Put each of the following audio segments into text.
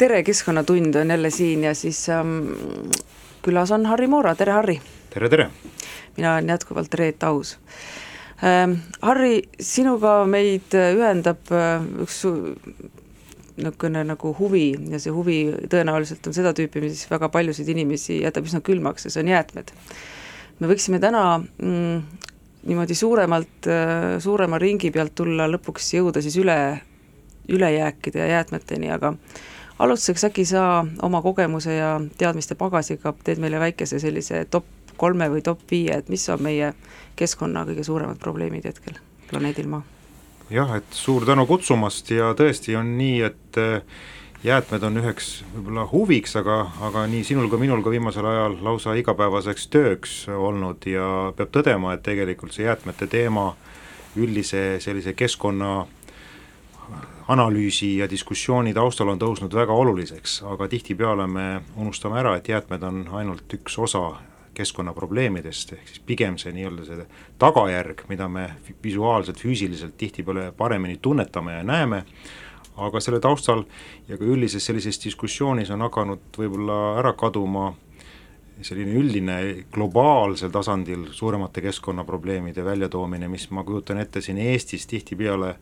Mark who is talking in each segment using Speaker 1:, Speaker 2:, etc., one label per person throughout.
Speaker 1: tere, Keskkonnatund on jälle siin ja siis ähm, külas on Harri Moora, tere Harri!
Speaker 2: tere, tere!
Speaker 1: mina olen jätkuvalt Reet Aus ähm,. Harri, sinuga meid ühendab äh, üks niisugune nagu huvi ja see huvi tõenäoliselt on seda tüüpi, mis väga paljusid inimesi jätab üsna külmaks ja see on jäätmed. me võiksime täna mm, niimoodi suuremalt, äh, suurema ringi pealt tulla lõpuks jõuda siis üle, ülejääkide ja jäätmeteni, aga alustuseks äkki sa oma kogemuse ja teadmiste pagasiga teed meile väikese sellise top kolme või top viie, et mis on meie keskkonna kõige suuremad probleemid hetkel planeedil Maa?
Speaker 2: jah, et suur tänu kutsumast ja tõesti on nii, et äh, jäätmed on üheks võib-olla huviks, aga, aga nii sinul kui minul ka viimasel ajal lausa igapäevaseks tööks olnud ja peab tõdema, et tegelikult see jäätmete teema üldise sellise keskkonna analüüsi ja diskussiooni taustal on tõusnud väga oluliseks, aga tihtipeale me unustame ära, et jäätmed on ainult üks osa keskkonnaprobleemidest, ehk siis pigem see nii-öelda see tagajärg, mida me visuaalselt, füüsiliselt tihtipeale paremini tunnetame ja näeme, aga selle taustal ja ka üldises sellises diskussioonis on hakanud võib-olla ära kaduma selline üldine globaalsel tasandil suuremate keskkonnaprobleemide väljatoomine, mis ma kujutan ette siin Eestis tihtipeale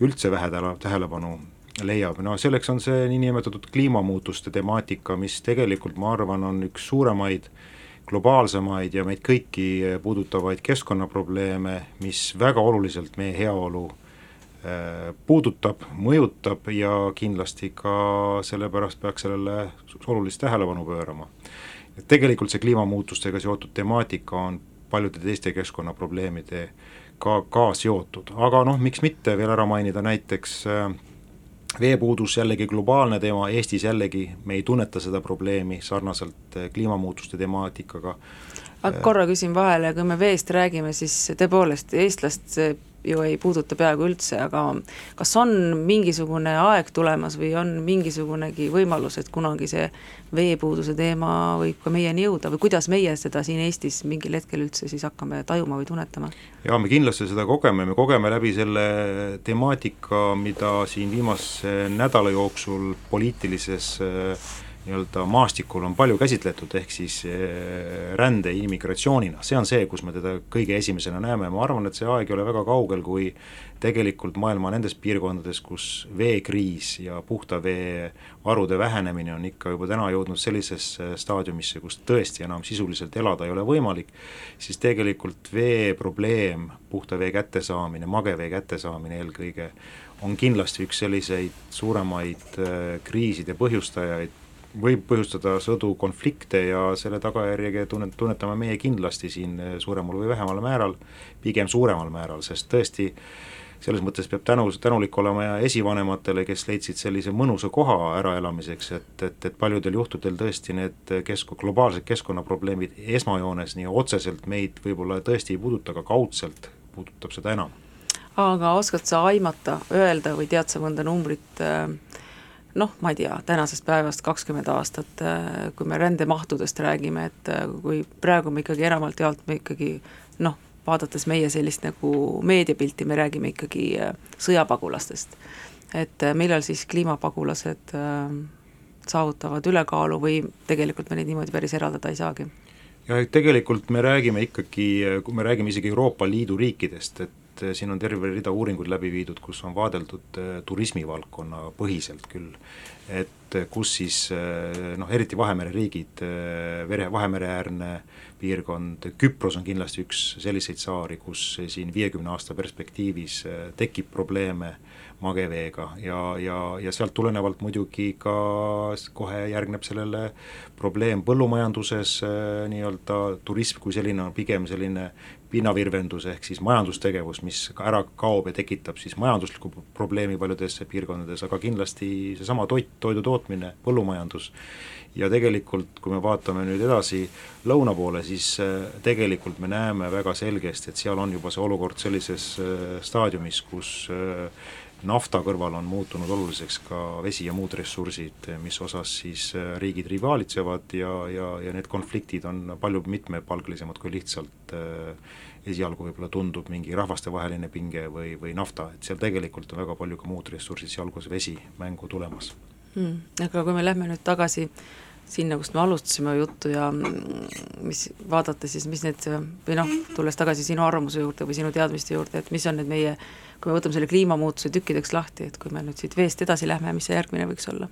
Speaker 2: üldse vähe tähelepanu leiab, no selleks on see niinimetatud kliimamuutuste temaatika, mis tegelikult ma arvan, on üks suuremaid globaalsemaid ja meid kõiki puudutavaid keskkonnaprobleeme, mis väga oluliselt meie heaolu Äh, puudutab, mõjutab ja kindlasti ka sellepärast peaks sellele olulist tähelepanu pöörama. tegelikult see kliimamuutustega seotud temaatika on paljude teiste keskkonnaprobleemide ka, ka seotud, aga noh, miks mitte veel ära mainida näiteks äh, veepuudus jällegi globaalne teema, Eestis jällegi me ei tunneta seda probleemi sarnaselt äh, kliimamuutuste temaatikaga.
Speaker 1: aga korra küsin vahele, kui me veest räägime, siis tõepoolest eestlast ju ei puuduta peaaegu üldse, aga kas on mingisugune aeg tulemas või on mingisugunegi võimalus, et kunagi see veepuuduse teema võib ka meieni jõuda või kuidas meie seda siin Eestis mingil hetkel üldse siis hakkame tajuma või tunnetama?
Speaker 2: jaa, me kindlasti seda kogeme, me kogeme läbi selle temaatika, mida siin viimase nädala jooksul poliitilises äh, nii-öelda maastikul on palju käsitletud, ehk siis eh, rände immigratsioonina, see on see, kus me teda kõige esimesena näeme, ma arvan, et see aeg ei ole väga kaugel, kui tegelikult maailma nendes piirkondades, kus veekriis ja puhta vee varude vähenemine on ikka juba täna jõudnud sellisesse staadiumisse, kus tõesti enam sisuliselt elada ei ole võimalik, siis tegelikult veeprobleem, puhta vee kättesaamine, magevee kättesaamine eelkõige, on kindlasti üks selliseid suuremaid eh, kriiside põhjustajaid, võib põhjustada sõdu, konflikte ja selle tagajärjega tunnet-, tunnetame meie kindlasti siin suuremal või vähemal määral, pigem suuremal määral, sest tõesti selles mõttes peab tänu, tänulik olema ja esivanematele, kes leidsid sellise mõnusa koha äraelamiseks, et, et, et paljudel juhtudel tõesti need kesk-, globaalsed keskkonnaprobleemid esmajoones nii otseselt meid võib-olla tõesti ei puuduta, aga kaudselt puudutab seda enam.
Speaker 1: aga oskad sa aimata, öelda või tead sa mõnda numbrit äh, noh, ma ei tea, tänasest päevast kakskümmend aastat, äh, kui me rändemahtudest räägime, et äh, kui praegu me ikkagi enamalt jaolt me ikkagi noh, vaadates meie sellist nagu meediapilti, me räägime ikkagi äh, sõjapagulastest. et millal siis kliimapagulased saavutavad ülekaalu või tegelikult me neid niimoodi päris eraldada ei saagi?
Speaker 2: ja tegelikult me räägime ikkagi, kui me räägime isegi Euroopa Liidu riikidest, et et eh, siin on terve rida uuringuid läbi viidud, kus on vaadeldud eh, turismivaldkonna põhiselt küll, et eh, kus siis noh, eriti Vahemere riigid, vere, Vahemereäärne piirkond, Küpros on kindlasti üks selliseid saari, kus siin viiekümne aasta perspektiivis tekib probleeme mageveega. Ja, ja, ja sealt tulenevalt muidugi ka kohe järgneb sellele probleem põllumajanduses, nii-öelda turism kui selline on pigem selline pinnavirvendus ehk siis majandustegevus, mis ka ära kaob ja tekitab siis majanduslikku probleemi paljudes piirkondades, aga kindlasti seesama toit, toidu tootmine, põllumajandus, ja tegelikult, kui me vaatame nüüd edasi lõuna poole, siis äh, tegelikult me näeme väga selgesti, et seal on juba see olukord sellises äh, staadiumis, kus äh, nafta kõrval on muutunud oluliseks ka vesi ja muud ressursid, mis osas siis riigid rivaalitsevad ja, ja, ja need konfliktid on palju mitmepalgelisemad kui lihtsalt äh, esialgu võib-olla tundub mingi rahvastevaheline pinge või, või nafta, et seal tegelikult on väga palju ka muud ressursid, sealhulgas vesi, mängu tulemas
Speaker 1: hmm,. aga kui me lähme nüüd tagasi sinna, kust me alustasime juttu ja mis, vaadata siis, mis need, või noh, tulles tagasi sinu arvamuse juurde või sinu teadmiste juurde, et mis on need meie, kui me võtame selle kliimamuutuse tükkideks lahti, et kui me nüüd siit veest edasi lähme, mis see järgmine võiks olla?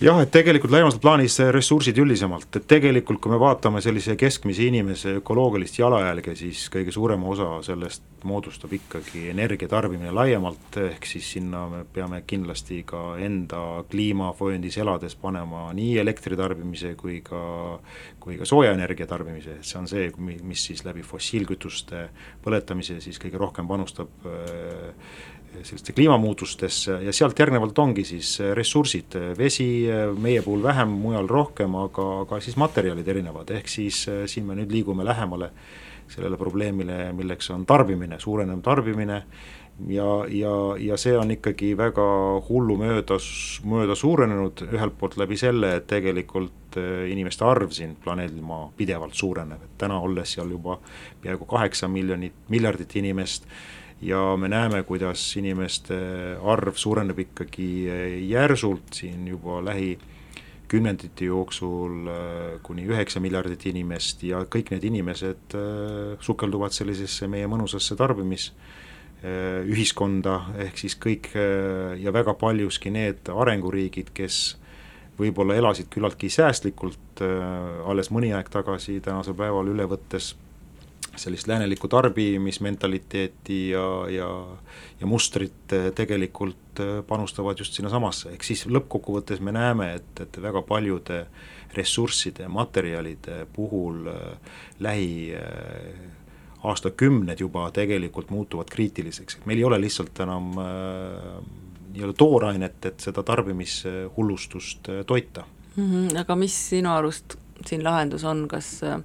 Speaker 2: Jah, et tegelikult laiemas plaanis ressursid üldisemalt, et tegelikult kui me vaatame sellise keskmise inimese ökoloogilist jalajälge, siis kõige suurema osa sellest moodustab ikkagi energia tarbimine laiemalt, ehk siis sinna me peame kindlasti ka enda kliimavööndis elades panema nii elektri tarbimise kui ka, kui ka soojaenergia tarbimise, et see on see, mis siis läbi fossiilkütuste põletamise siis kõige rohkem panustab äh, selliste kliimamuutustesse ja sealt järgnevalt ongi siis ressursid, vesi meie puhul vähem, mujal rohkem, aga, aga siis materjalid erinevad, ehk siis siin me nüüd liigume lähemale sellele probleemile, milleks on tarbimine, suurenev tarbimine. Ja, ja, ja see on ikkagi väga hullumööda, mööda suurenenud, ühelt poolt läbi selle, et tegelikult inimeste arv siin planeedil Maa pidevalt suureneb, et täna olles seal juba peaaegu kaheksa miljonit, miljardit inimest ja me näeme, kuidas inimeste arv suureneb ikkagi järsult siin juba lähikümnendite jooksul äh, kuni üheksa miljardit inimest ja kõik need inimesed äh, sukelduvad sellisesse meie mõnusasse tarbimis ühiskonda, ehk siis kõik ja väga paljuski need arenguriigid, kes võib-olla elasid küllaltki säästlikult alles mõni aeg tagasi, tänasel päeval üle võttes sellist läänelikku tarbimismentaliteeti ja, ja ja mustrit eh, tegelikult eh, panustavad just sinnasamasse, ehk siis lõppkokkuvõttes me näeme, et, et väga paljude ressursside, materjalide puhul äh, lähi äh, aastakümned juba tegelikult muutuvad kriitiliseks, et meil ei ole lihtsalt enam nii-öelda toorainet, et seda tarbimishullustust toita
Speaker 1: mm. -hmm, aga mis sinu arust siin lahendus on, kas äh,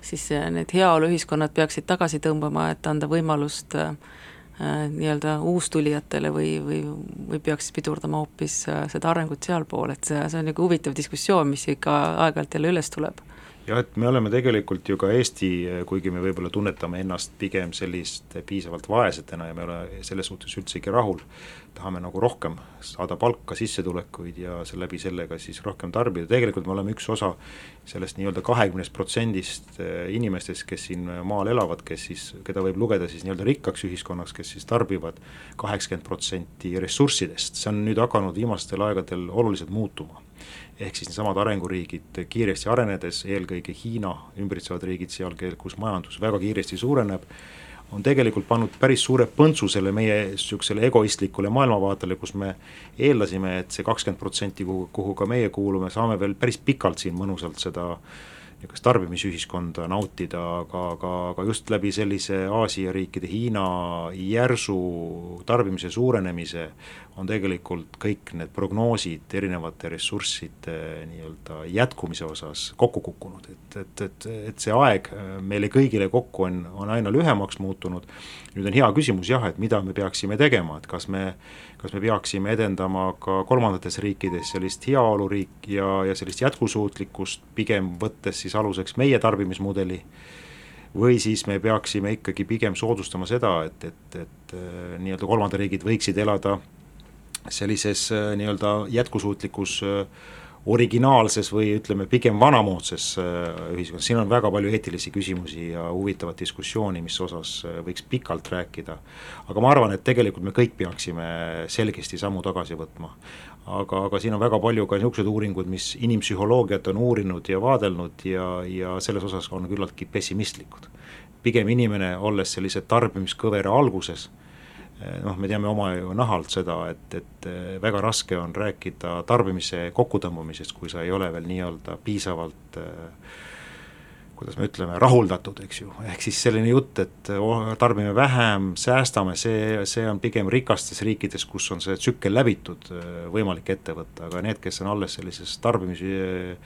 Speaker 1: siis need heaoluühiskonnad peaksid tagasi tõmbama, et anda võimalust äh, nii-öelda uustulijatele või, või, või peaks pidurdama hoopis äh, seda arengut sealpool, et see, see on nagu huvitav diskussioon, mis ikka aeg-ajalt jälle üles tuleb.
Speaker 2: Jah, et me oleme tegelikult ju ka Eesti, kuigi me võib-olla tunnetame ennast pigem sellist piisavalt vaesetena ja me ei ole selles suhtes üldsegi rahul, tahame nagu rohkem saada palka, sissetulekuid ja läbi sellega siis rohkem tarbida, tegelikult me oleme üks osa sellest nii-öelda kahekümnest protsendist eh, inimestest, kes siin maal elavad, kes siis, keda võib lugeda siis nii-öelda rikkaks ühiskonnaks, kes siis tarbivad kaheksakümmend protsenti ressurssidest, see on nüüd hakanud viimastel aegadel oluliselt muutuma. Ehk siis needsamad arenguriigid kiiresti arenedes, eelkõige Hiina ümbritsevad riigid seal, kus majandus väga kiiresti suureneb, on tegelikult pannud päris suure põntsu selle meie niisugusele egoistlikule maailmavaatele, kus me eeldasime, et see kakskümmend protsenti, kuhu, kuhu ka meie kuulume, saame veel päris pikalt siin mõnusalt seda niisugust tarbimisühiskonda nautida, aga, aga, aga just läbi sellise Aasia riikide, Hiina järsu tarbimise suurenemise on tegelikult kõik need prognoosid erinevate ressursside nii-öelda jätkumise osas kokku kukkunud, et, et, et, et see aeg meile kõigile kokku on, on aina lühemaks muutunud, nüüd on hea küsimus jah, et mida me peaksime tegema, et kas me, kas me peaksime edendama ka kolmandates riikides sellist heaoluriik ja, ja sellist jätkusuutlikkust, pigem võttes siis aluseks meie tarbimismudeli, või siis me peaksime ikkagi pigem soodustama seda, et, et, et nii-öelda kolmandad riigid võiksid elada sellises äh, nii-öelda jätkusuutlikus äh, originaalses või ütleme, pigem vanamoodsas äh, ühiskonnas, siin on väga palju eetilisi küsimusi ja huvitavat diskussiooni, mis osas võiks pikalt rääkida. aga ma arvan, et tegelikult me kõik peaksime selgesti sammu tagasi võtma. aga, aga siin on väga palju ka niisugused uuringud, mis inimpsühholoogiat on uurinud ja vaadelnud ja, ja selles osas on küllaltki pessimistlikud. pigem inimene, olles sellise tarbimiskõvera alguses noh, me teame oma ju nahalt seda, et, et eh, väga raske on rääkida tarbimise kokkutõmbamisest, kui sa ei ole veel nii-öelda piisavalt eh, kuidas me ütleme, rahuldatud, eks ju, ehk siis selline jutt, et oh, tarbime vähem, säästame, see, see on pigem rikastes riikides, kus on see tsükkel läbitud, võimalik ette võtta, aga need, kes on alles sellises tarbimise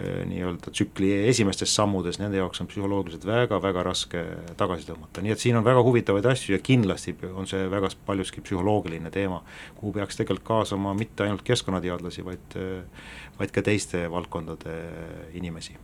Speaker 2: nii-öelda tsükli esimestes sammudes, nende jaoks on psühholoogiliselt väga-väga raske tagasi tõmmata, nii et siin on väga huvitavaid asju ja kindlasti on see väga paljuski psühholoogiline teema, kuhu peaks tegelikult kaasama mitte ainult keskkonnateadlasi, vaid, vaid ka teiste valdkondade inimesi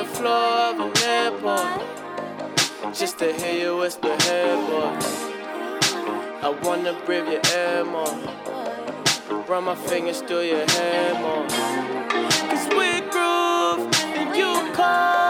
Speaker 3: the floor of an airport. Just to hear you whisper, hey boy. I wanna breathe your air more. Run my fingers through your hair more. Cause we groove and you call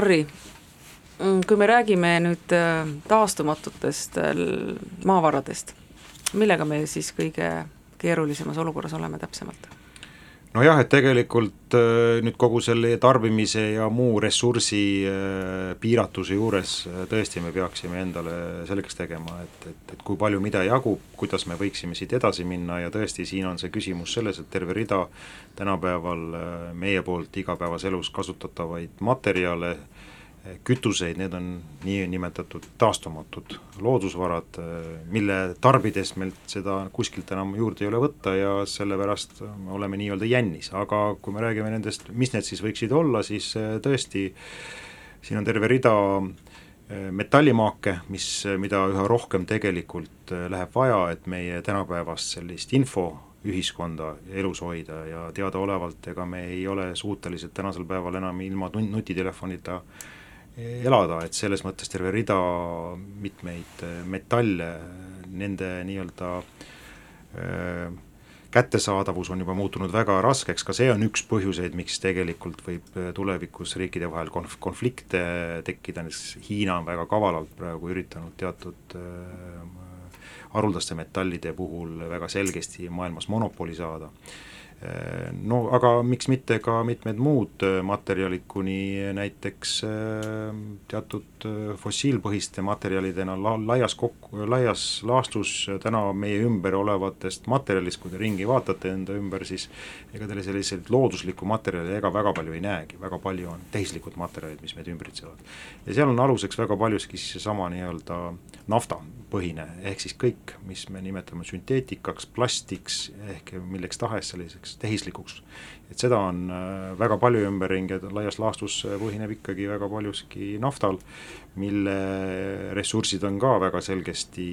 Speaker 1: Harri, mm, kui me räägime nüüd äh, taastumatutest äh, maavaradest, millega me siis kõige keerulisemas olukorras oleme täpsemalt?
Speaker 2: Nojah, et tegelikult äh, nüüd kogu selle tarbimise ja muu ressursi äh, piiratuse juures äh, tõesti me peaksime endale selgeks tegema, et, et, et kui palju mida jagub, kuidas me võiksime siit edasi minna ja tõesti, siin on see küsimus selles, et terve rida tänapäeval äh, meie poolt igapäevaselus kasutatavaid materjale, kütuseid, need on niinimetatud taastumatud loodusvarad, mille tarbides meilt seda kuskilt enam juurde ei ole võtta ja sellepärast me oleme nii-öelda jännis, aga kui me räägime nendest, mis need siis võiksid olla, siis äh, tõesti siin on terve rida äh, metallimaake, mis, mida üha rohkem tegelikult äh, läheb vaja, et meie tänapäevast sellist info ühiskonda elus hoida. Ja teadaolevalt ega me ei ole suutelised tänasel päeval enam ilma nut- nutitelefonita elada, et selles mõttes terve rida mitmeid äh, metalle, nende nii-öelda äh, kättesaadavus on juba muutunud väga raskeks, ka see on üks põhjuseid, miks tegelikult võib äh, tulevikus riikide vahel konf-, konflikte tekkida, näiteks Hiina on väga kavalalt praegu üritanud teatud haruldaste metallide puhul väga selgesti maailmas monopoli saada no aga miks mitte ka mitmed muud äh, materjalid, kuni näiteks äh, teatud äh, fossiilpõhiste materjalidena la-, laias kokku, laias laastus täna meie ümber olevatest materjalist, kui te ringi vaatate enda ümber, siis ega teil selliseid looduslikku materjali ega väga palju ei näegi, väga palju on tehislikud materjalid, mis meid ümbritsevad. ja seal on aluseks väga paljuski seesama nii-öelda naftapõhine, ehk siis kõik, mis me nimetame sünteetikaks, plastiks, ehk milleks tahes selliseks tehislikuks. et seda on äh, väga palju ümberringi, et laias laastus põhineb ikkagi väga paljuski naftal, mille ressursid on ka väga selgesti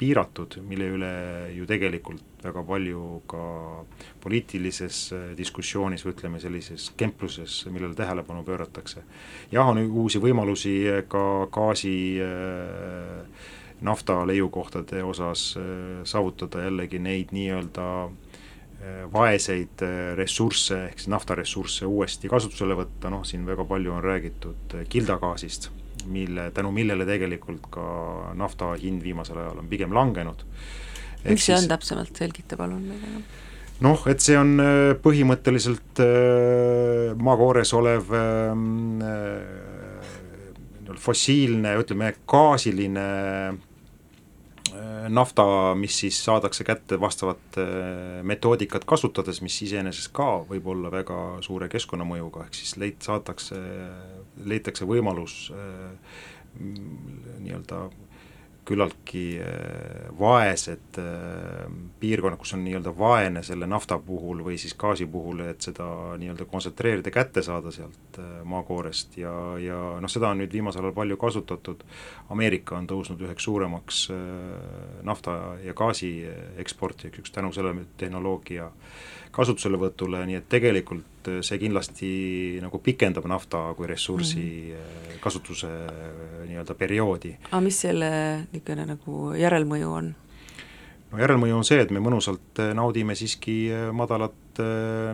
Speaker 2: piiratud, mille üle ju tegelikult väga palju ka poliitilises äh, diskussioonis või ütleme, sellises kempluses, millele tähelepanu pööratakse. jah, on uusi võimalusi ka gaasi äh, nafta leiukohtade osas äh, saavutada jällegi neid nii-öelda äh, vaeseid äh, ressursse, ehk siis naftaressursse uuesti kasutusele võtta, noh siin väga palju on räägitud kildagaasist, mille, tänu millele tegelikult ka nafta hind viimasel ajal on pigem langenud.
Speaker 1: mis see on täpsemalt, selgita palun meile.
Speaker 2: noh, et see on põhimõtteliselt maakoores olev ähm, fossiilne, ütleme gaasiline nafta, mis siis saadakse kätte vastavat metoodikat kasutades, mis iseenesest ka võib olla väga suure keskkonnamõjuga, ehk siis leit-, saadakse, leitakse võimalus nii-öelda küllaltki äh, vaesed äh, piirkonnad, kus on nii-öelda vaene selle nafta puhul või siis gaasi puhul, et seda nii-öelda kontsentreerida, kätte saada sealt äh, maakoorest. Ja, ja noh, seda on nüüd viimasel ajal palju kasutatud, Ameerika on tõusnud üheks suuremaks nafta ja gaasi eksportijaks tänu sellele tehnoloogia kasutuselevõtule, nii et tegelikult see kindlasti nagu pikendab nafta kui ressursi mm -hmm. kasutuse nii-öelda perioodi.
Speaker 1: aga mis selle niisugune nagu järelmõju on?
Speaker 2: no järelmõju on see, et me mõnusalt naudime siiski madalat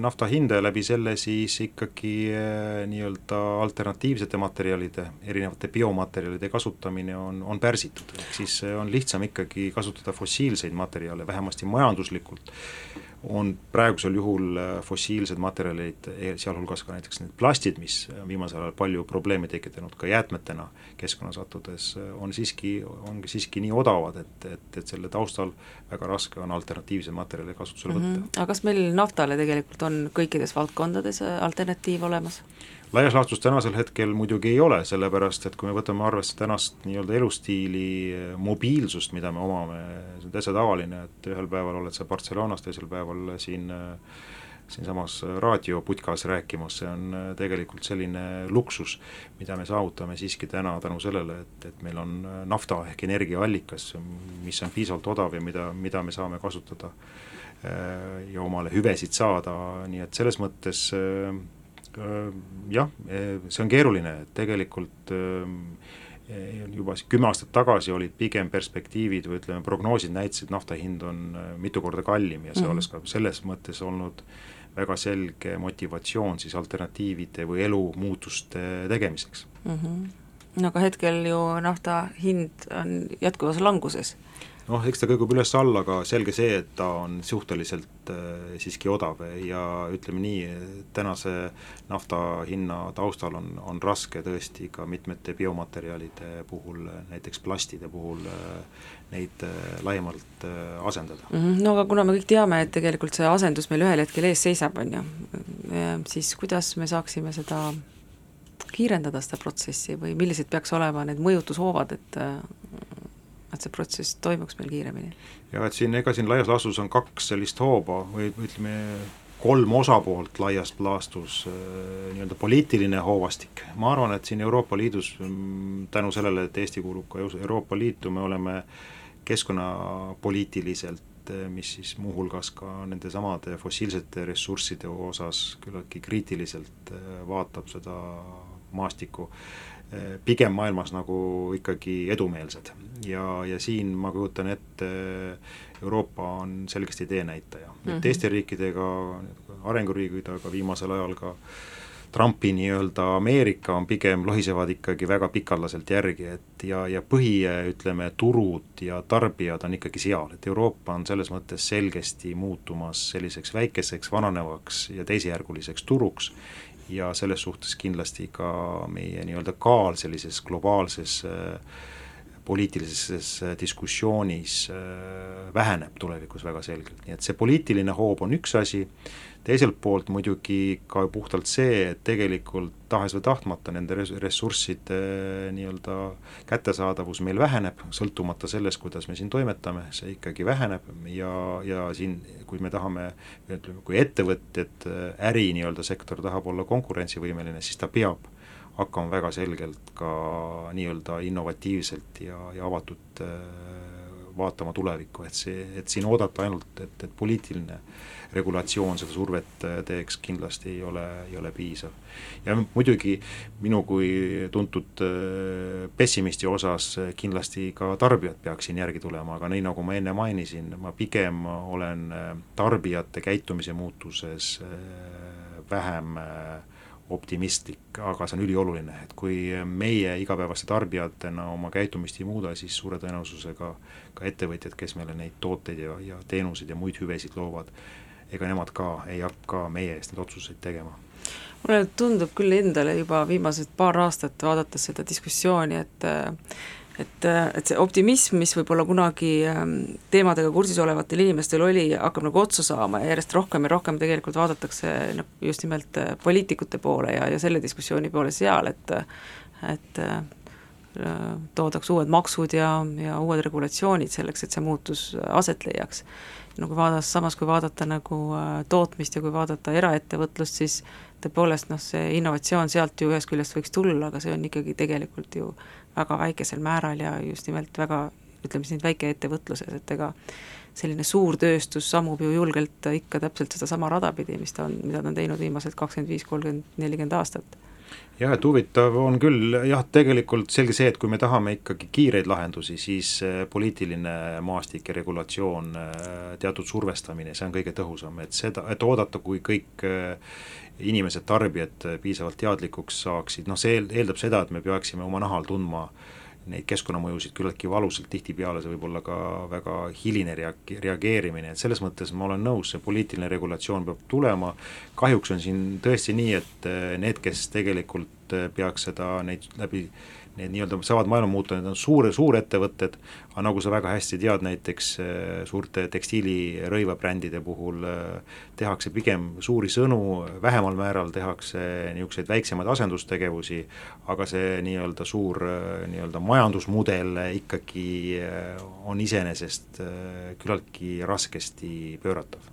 Speaker 2: nafta hinda ja läbi selle siis ikkagi nii-öelda alternatiivsete materjalide, erinevate biomaterjalide kasutamine on, on pärsitud, ehk siis on lihtsam ikkagi kasutada fossiilseid materjale, vähemasti majanduslikult on praegusel juhul äh, fossiilsed materjalid, e, sealhulgas ka näiteks need plastid, mis on viimasel ajal palju probleeme tekitanud ka jäätmetena keskkonna sattudes, äh, on siiski, ongi siiski nii odavad, et, et, et selle taustal väga raske on alternatiivseid materjale kasutusele võtta mm. -hmm.
Speaker 1: aga kas meil naftale tegelikult on kõikides valdkondades äh, alternatiiv olemas?
Speaker 2: Laias laastus tänasel hetkel muidugi ei ole, sellepärast et kui me võtame arvesse tänast nii-öelda elustiili mobiilsust, mida me omame, see on täitsa tavaline, et ühel päeval oled sa Barcelonas, teisel päeval siin siinsamas raadioputkas rääkimas, see on tegelikult selline luksus, mida me saavutame siiski täna tänu sellele, et, et meil on nafta ehk energiaallikas, mis on piisavalt odav ja mida, mida me saame kasutada ja omale hüvesid saada, nii et selles mõttes Äh, jah, e, see on keeruline, et tegelikult e, juba kümme aastat tagasi olid pigem perspektiivid või ütleme, prognoosid näitasid, nafta hind on äh, mitu korda kallim ja see mm -hmm. oleks ka selles mõttes olnud väga selge motivatsioon siis alternatiivide või elumuutuste tegemiseks
Speaker 1: mm. -hmm. no aga hetkel ju nafta hind on jätkuvas languses
Speaker 2: noh, eks ta kõigub üles-alla, aga selge see, et ta on suhteliselt äh, siiski odav ja ütleme nii, tänase nafta hinna taustal on, on raske tõesti ka mitmete biomaterjalide puhul, näiteks plastide puhul äh, neid äh, laiemalt asendada
Speaker 1: mm. -hmm. no aga kuna me kõik teame, et tegelikult see asendus meil ühel hetkel ees seisab, on ju, siis kuidas me saaksime seda kiirendada, seda protsessi või millised peaks olema need mõjutushoovad, et et see protsess toimuks meil kiiremini.
Speaker 2: ja et siin, ega siin laias laastus on kaks sellist hooba või ütleme, kolm osapoolt laias laastus äh, nii-öelda poliitiline hoovastik, ma arvan, et siin Euroopa Liidus mm, tänu sellele, et Eesti kuulub ka Euroopa Liitu, me oleme keskkonnapoliitiliselt äh, mis siis muuhulgas ka nendesamade fossiilsete ressursside osas küllaltki kriitiliselt äh, vaatab seda maastikku, pigem maailmas nagu ikkagi edumeelsed. ja, ja siin ma kujutan ette, Euroopa on selgesti teenäitaja mm, -hmm. teiste riikidega, arenguriigidega viimasel ajal ka Trumpi nii-öelda Ameerika on pigem, lohisevad ikkagi väga pikalaselt järgi, et ja, ja põhi, ütleme, turud ja tarbijad on ikkagi seal, et Euroopa on selles mõttes selgesti muutumas selliseks väikeseks, vananevaks ja teisejärguliseks turuks ja selles suhtes kindlasti ka meie nii-öelda kaal sellises globaalses äh, poliitilises äh, diskussioonis äh, väheneb tulevikus väga selgelt, nii et see poliitiline hoob on üks asi, teiselt poolt muidugi ka puhtalt see, et tegelikult tahes või tahtmata nende ressursside nii-öelda kättesaadavus meil väheneb, sõltumata sellest, kuidas me siin toimetame, see ikkagi väheneb ja, ja siin, kui me tahame, ütleme, kui ettevõtjad, äri nii-öelda sektor tahab olla konkurentsivõimeline, siis ta peab hakkama väga selgelt ka nii-öelda innovatiivselt ja, ja avatud äh, vaatama tulevikku, et see, et siin oodata ainult, et, et poliitiline regulatsioon seda survet äh, teeks, kindlasti ei ole, ei ole piisav. ja muidugi minu kui tuntud äh, pessimisti osas äh, kindlasti ka tarbijad peaks siin järgi tulema, aga nii, nagu ma enne mainisin, ma pigem olen tarbijate käitumise muutuses vähem optimistlik, aga see on ülioluline, et kui meie igapäevaste tarbijatena oma käitumist ei muuda, siis suure tõenäosusega ka ettevõtjad, kes meile neid tooteid ja, ja teenuseid ja muid hüvesid loovad, ega nemad ka ei hakka meie eest neid otsuseid tegema.
Speaker 1: Mulle tundub küll endale juba viimased paar aastat, vaadates seda diskussiooni, et et, et see optimism, mis võib-olla kunagi ähm, teemadega kursis olevatel inimestel oli, hakkab nagu otsa saama ja järjest rohkem ja rohkem tegelikult vaadatakse noh, just nimelt äh, poliitikute poole ja, ja selle diskussiooni poole seal, et et toodaks uued maksud ja, ja uued regulatsioonid selleks, et see muutus aset leiaks. no kui vaadata, samas kui vaadata nagu äh, tootmist ja kui vaadata eraettevõtlust, siis tõepoolest noh, see innovatsioon sealt ju ühest küljest võiks tulla, aga see on ikkagi tegelikult ju väga väikesel määral ja just nimelt väga ütleme siis nüüd väikeettevõtluses, et ega selline suur tööstus sammub ju julgelt ikka täpselt sedasama rada pidi, mis ta on, mida ta on teinud viimased kakskümmend viis, kolmkümmend, nelikümmend aastat
Speaker 2: jah, et huvitav on küll. Jah, tegelikult selge see, et kui me tahame ikkagi kiireid lahendusi, siis äh, poliitiline maastik ja regulatsioon, äh, teatud survestamine, see on kõige tõhusam, et seda, et oodata, kui kõik äh, inimesed, tarbijad piisavalt teadlikuks saaksid, noh see eeldab seda, et me peaksime oma nahal tundma neid keskkonnamõjusid küllaltki valusalt, tihtipeale see võib olla ka väga hiline reag-, reageerimine, et selles mõttes ma olen nõus, see poliitiline regulatsioon peab tulema, kahjuks on siin tõesti nii, et need, kes tegelikult peaks seda, neid läbi need nii-öelda saavad maailma muuta, need on suure, suurettevõtted, aga nagu sa väga hästi tead, näiteks äh, suurte tekstiilirõivabrändide puhul äh, tehakse pigem suuri sõnu, vähemal määral tehakse niisuguseid väiksemaid asendustegevusi, aga see nii-öelda suur äh, nii-öelda majandusmudel ikkagi on iseenesest küllaltki raskesti pööratav.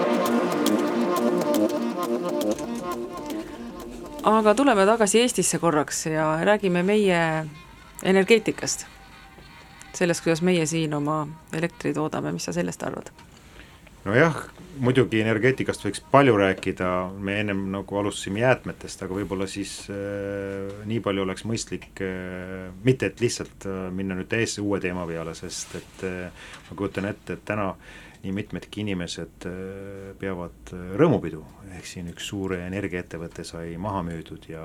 Speaker 1: aga tuleme tagasi Eestisse korraks ja räägime meie energeetikast. sellest, kuidas meie siin oma elektri toodame, mis sa sellest arvad?
Speaker 2: nojah, muidugi energeetikast võiks palju rääkida, me ennem nagu alustasime jäätmetest, aga võib-olla siis äh, nii palju oleks mõistlik äh, mitte, et lihtsalt äh, minna nüüd täiesti uue teema peale, sest et äh, ma kujutan ette, et täna nii mitmedki inimesed äh, peavad äh, rõõmupidu, ehk siin üks suur energiaettevõte sai maha müüdud ja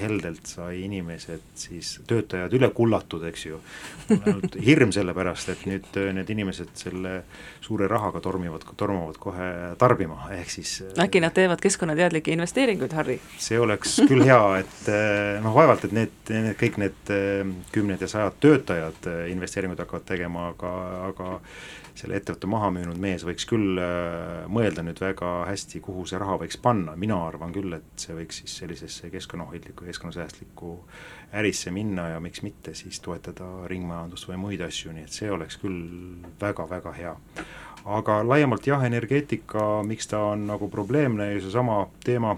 Speaker 2: heldelt sai inimesed siis, töötajad üle kullatud, eks ju. mul on ainult hirm selle pärast, et nüüd äh, need inimesed selle suure rahaga tormivad, tormavad kohe tarbima, ehk siis
Speaker 1: äkki nad teevad keskkonnateadlikke investeeringuid, Harri?
Speaker 2: see oleks küll hea, et noh, vaevalt, et need, need, kõik need kümned ja sajad töötajad investeeringuid hakkavad tegema, aga, aga selle ettevõtte maha müünud mees võiks küll äh, mõelda nüüd väga hästi, kuhu see raha võiks panna, mina arvan küll, et see võiks siis sellisesse keskkonnahoidlikku, keskkonnasäästlikku ärisse minna ja miks mitte siis toetada ringmajandust või muid asju, nii et see oleks küll väga-väga hea. aga laiemalt jah, energeetika, miks ta on nagu probleemne ja seesama teema,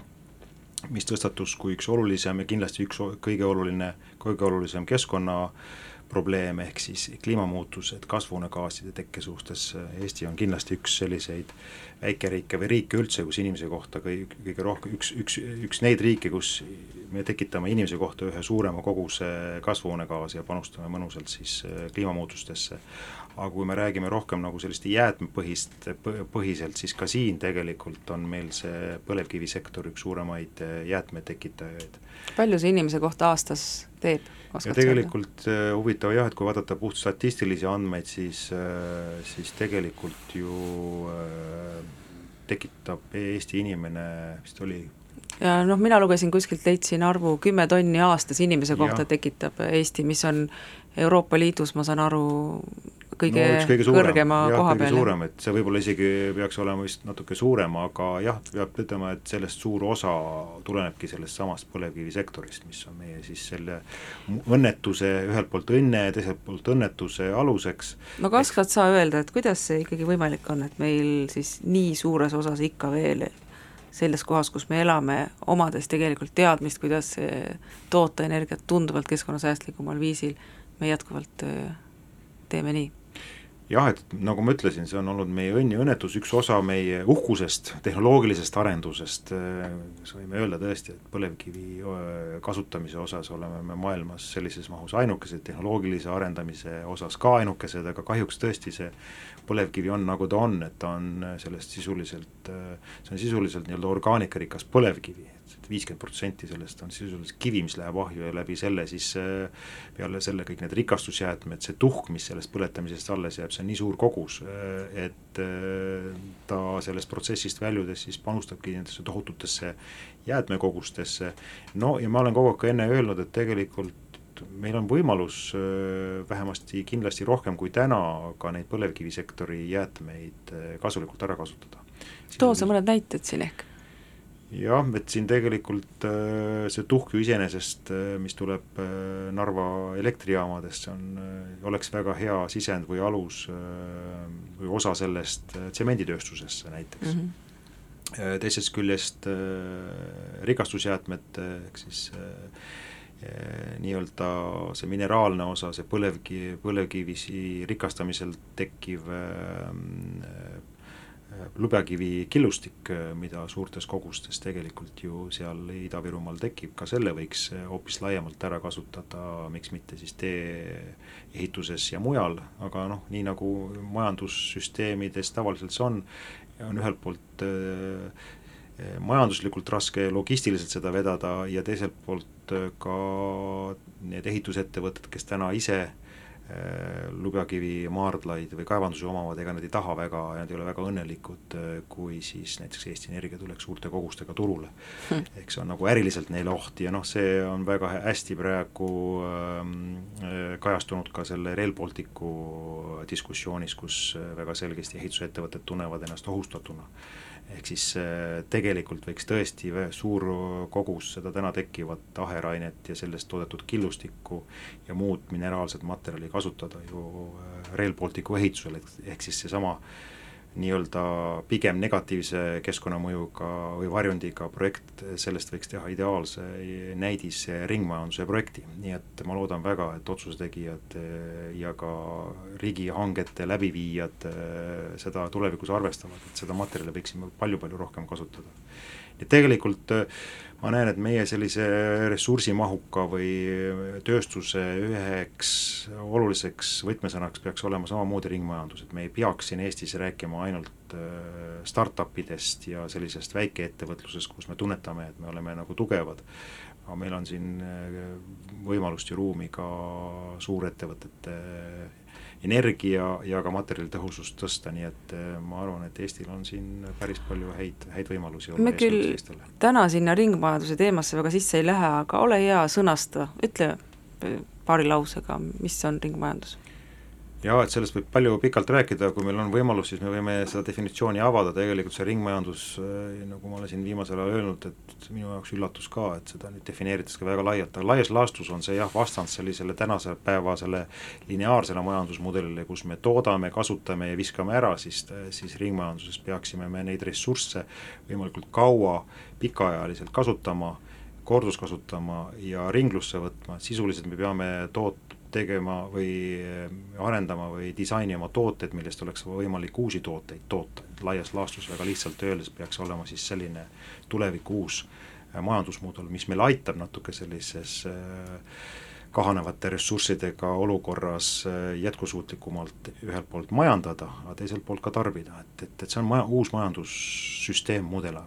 Speaker 2: mis tõstatus kui üks olulisem ja kindlasti üks kõige oluline, kõige olulisem keskkonna äh, probleem, ehk siis kliimamuutused kasvuhoonegaaside tekke suhtes, Eesti on kindlasti üks selliseid väikeriike või riike üldse, kus inimese kohta kõige, kõige rohkem, üks, üks, üks neid riike, kus me tekitame inimese kohta ühe suurema koguse kasvuhoonegaasi ja panustame mõnusalt siis äh, kliimamuutustesse. aga kui me räägime rohkem nagu sellist jäätmepõhist, põhiselt, siis ka siin tegelikult on meil see põlevkivisektor üks suuremaid äh, jäätmetekitajaid.
Speaker 1: palju see inimese kohta aastas teeb?
Speaker 2: Ja tegelikult äh, huvitav jah, et kui vaadata puht statistilisi andmeid, siis, äh, siis tegelikult ju äh, tekitab Eesti inimene, vist oli
Speaker 1: ja noh, mina lugesin kuskilt, leidsin arvu kümme tonni aastas inimese kohta ja. tekitab Eesti, mis on Euroopa Liidus, ma saan aru, kõige, no, kõige suurem, kõrgema jah, koha peal.
Speaker 2: suurem, et see võib-olla isegi peaks olema vist natuke suurem, aga jah, peab ütlema, et sellest suur osa tulenebki sellest samast põlevkivisektorist, mis on meie siis selle õnnetuse, ühelt poolt õnne ja teiselt poolt õnnetuse aluseks.
Speaker 1: no kas oskad sa öelda, et kuidas see ikkagi võimalik on, et meil siis nii suures osas ikka veel selles kohas, kus me elame, omades tegelikult teadmist, kuidas toota energiat tunduvalt keskkonnasäästlikumal viisil, me jätkuvalt äh, teeme nii.
Speaker 2: Jah, et nagu ma ütlesin, see on olnud meie õnn ja õnnetus, üks osa meie uhkusest, tehnoloogilisest arendusest, kas võime öelda tõesti, et põlevkivi kasutamise osas oleme me maailmas sellises mahus ainukesed, tehnoloogilise arendamise osas ka ainukesed, aga kahjuks tõesti see põlevkivi on, nagu ta on, et ta on sellest sisuliselt, see on sisuliselt nii-öelda orgaanikarikas põlevkivi, et viiskümmend protsenti sellest on sisuliselt kivi, mis läheb ahju ja läbi selle siis äh, peale selle kõik need rikastusjäätmed, see tuhk, mis sellest põletamisest alles jääb, see on nii suur kogus, äh, et äh, ta sellest protsessist väljudes siis panustabki nendesse tohututesse jäätmekogustesse. no ja ma olen kogu aeg ka enne öelnud, et tegelikult meil on võimalus vähemasti kindlasti rohkem kui täna ka neid põlevkivisektori jäätmeid kasulikult ära kasutada.
Speaker 1: too sa mõned näited siin ehk
Speaker 2: jah, et siin tegelikult äh, see tuhk ju iseenesest, äh, mis tuleb äh, Narva elektrijaamadest, see on, oleks väga hea sisend või alus või osa sellest tsemenditööstusesse näiteks mm. -hmm. teisest küljest rikastusjäätmed, ehk siis nii-öelda see mineraalne osa, see põlevkivi, põlevkivisi rikastamisel tekkiv lubjakivi killustik, mida suurtes kogustes tegelikult ju seal Ida-Virumaal tekib, ka selle võiks hoopis laiemalt ära kasutada, miks mitte siis tee-ehituses ja mujal, aga noh, nii nagu majandussüsteemides tavaliselt see on, on ühelt poolt äh, majanduslikult raske logistiliselt seda vedada ja teiselt poolt ka need ehitusettevõtted, kes täna ise Äh, lubjakivi maardlaid või kaevandusi omavad, ega nad ei taha väga, nad ei ole väga õnnelikud, äh, kui siis näiteks Eesti Energia tuleks suurte kogustega turule. Hmm.. ehk see on nagu äriliselt neile oht ja noh, see on väga hästi praegu ähm, äh, kajastunud ka selle Rail Balticu diskussioonis, kus väga selgesti ehitusettevõtted tunnevad ennast ohustatuna ehk siis äh, tegelikult võiks tõesti suur kogus seda täna tekkivat aherainet ja sellest toodetud killustikku ja muud mineraalset materjali kasutada ju äh, Rail Balticu ehitusel, ehk siis seesama nii-öelda pigem negatiivse keskkonnamõjuga või varjundiga projekt, sellest võiks teha ideaalse näidis ringmajanduse projekti, nii et ma loodan väga, et otsuse tegijad ja ka riigihangete läbiviijad seda tulevikus arvestavad, et seda materjali võiksime palju-palju rohkem kasutada. nii et tegelikult ma näen, et meie sellise ressursimahuka või tööstuse üheks oluliseks võtmesõnaks peaks olema samamoodi ringmajandus, et me ei peaks siin Eestis rääkima ainult äh, startup idest ja sellisest väikeettevõtlusest, kus me tunnetame, et me oleme nagu tugevad, aga meil on siin äh, võimalust ja ruumi ka suurettevõtete energia ja ka materjalitõhusust tõsta, nii et eh, ma arvan, et Eestil on siin päris palju häid, häid võimalusi
Speaker 1: me küll täna sinna ringmajanduse teemasse väga sisse ei lähe, aga ole hea, sõnasta, ütle paari lausega, mis on ringmajandus
Speaker 2: jaa, et sellest võib palju pikalt rääkida, kui meil on võimalus, siis me võime seda definitsiooni avada, tegelikult see ringmajandus, eh, nagu ma olen siin viimasel ajal öelnud, et minu jaoks üllatus ka, et seda nüüd defineeritakse väga laialt, aga laias laastus on see jah, vastand sellisele tänase päeva selle lineaarsele majandusmudelile, kus me toodame, kasutame ja viskame ära, siis, siis ringmajanduses peaksime me neid ressursse võimalikult kaua pikaajaliselt kasutama, korduskasutama ja ringlusse võtma, sisuliselt me peame toot-, tegema või eh, arendama või disainima tooteid, millest oleks võimalik uusi tooteid toota, laias laastus väga lihtsalt öeldes peaks olema siis selline tuleviku uus eh, majandusmudel, mis meil aitab natuke sellises eh, kahanevate ressurssidega olukorras jätkusuutlikumalt ühelt poolt majandada, aga teiselt poolt ka tarbida, et, et, et see on maja, uus majandussüsteem, mudel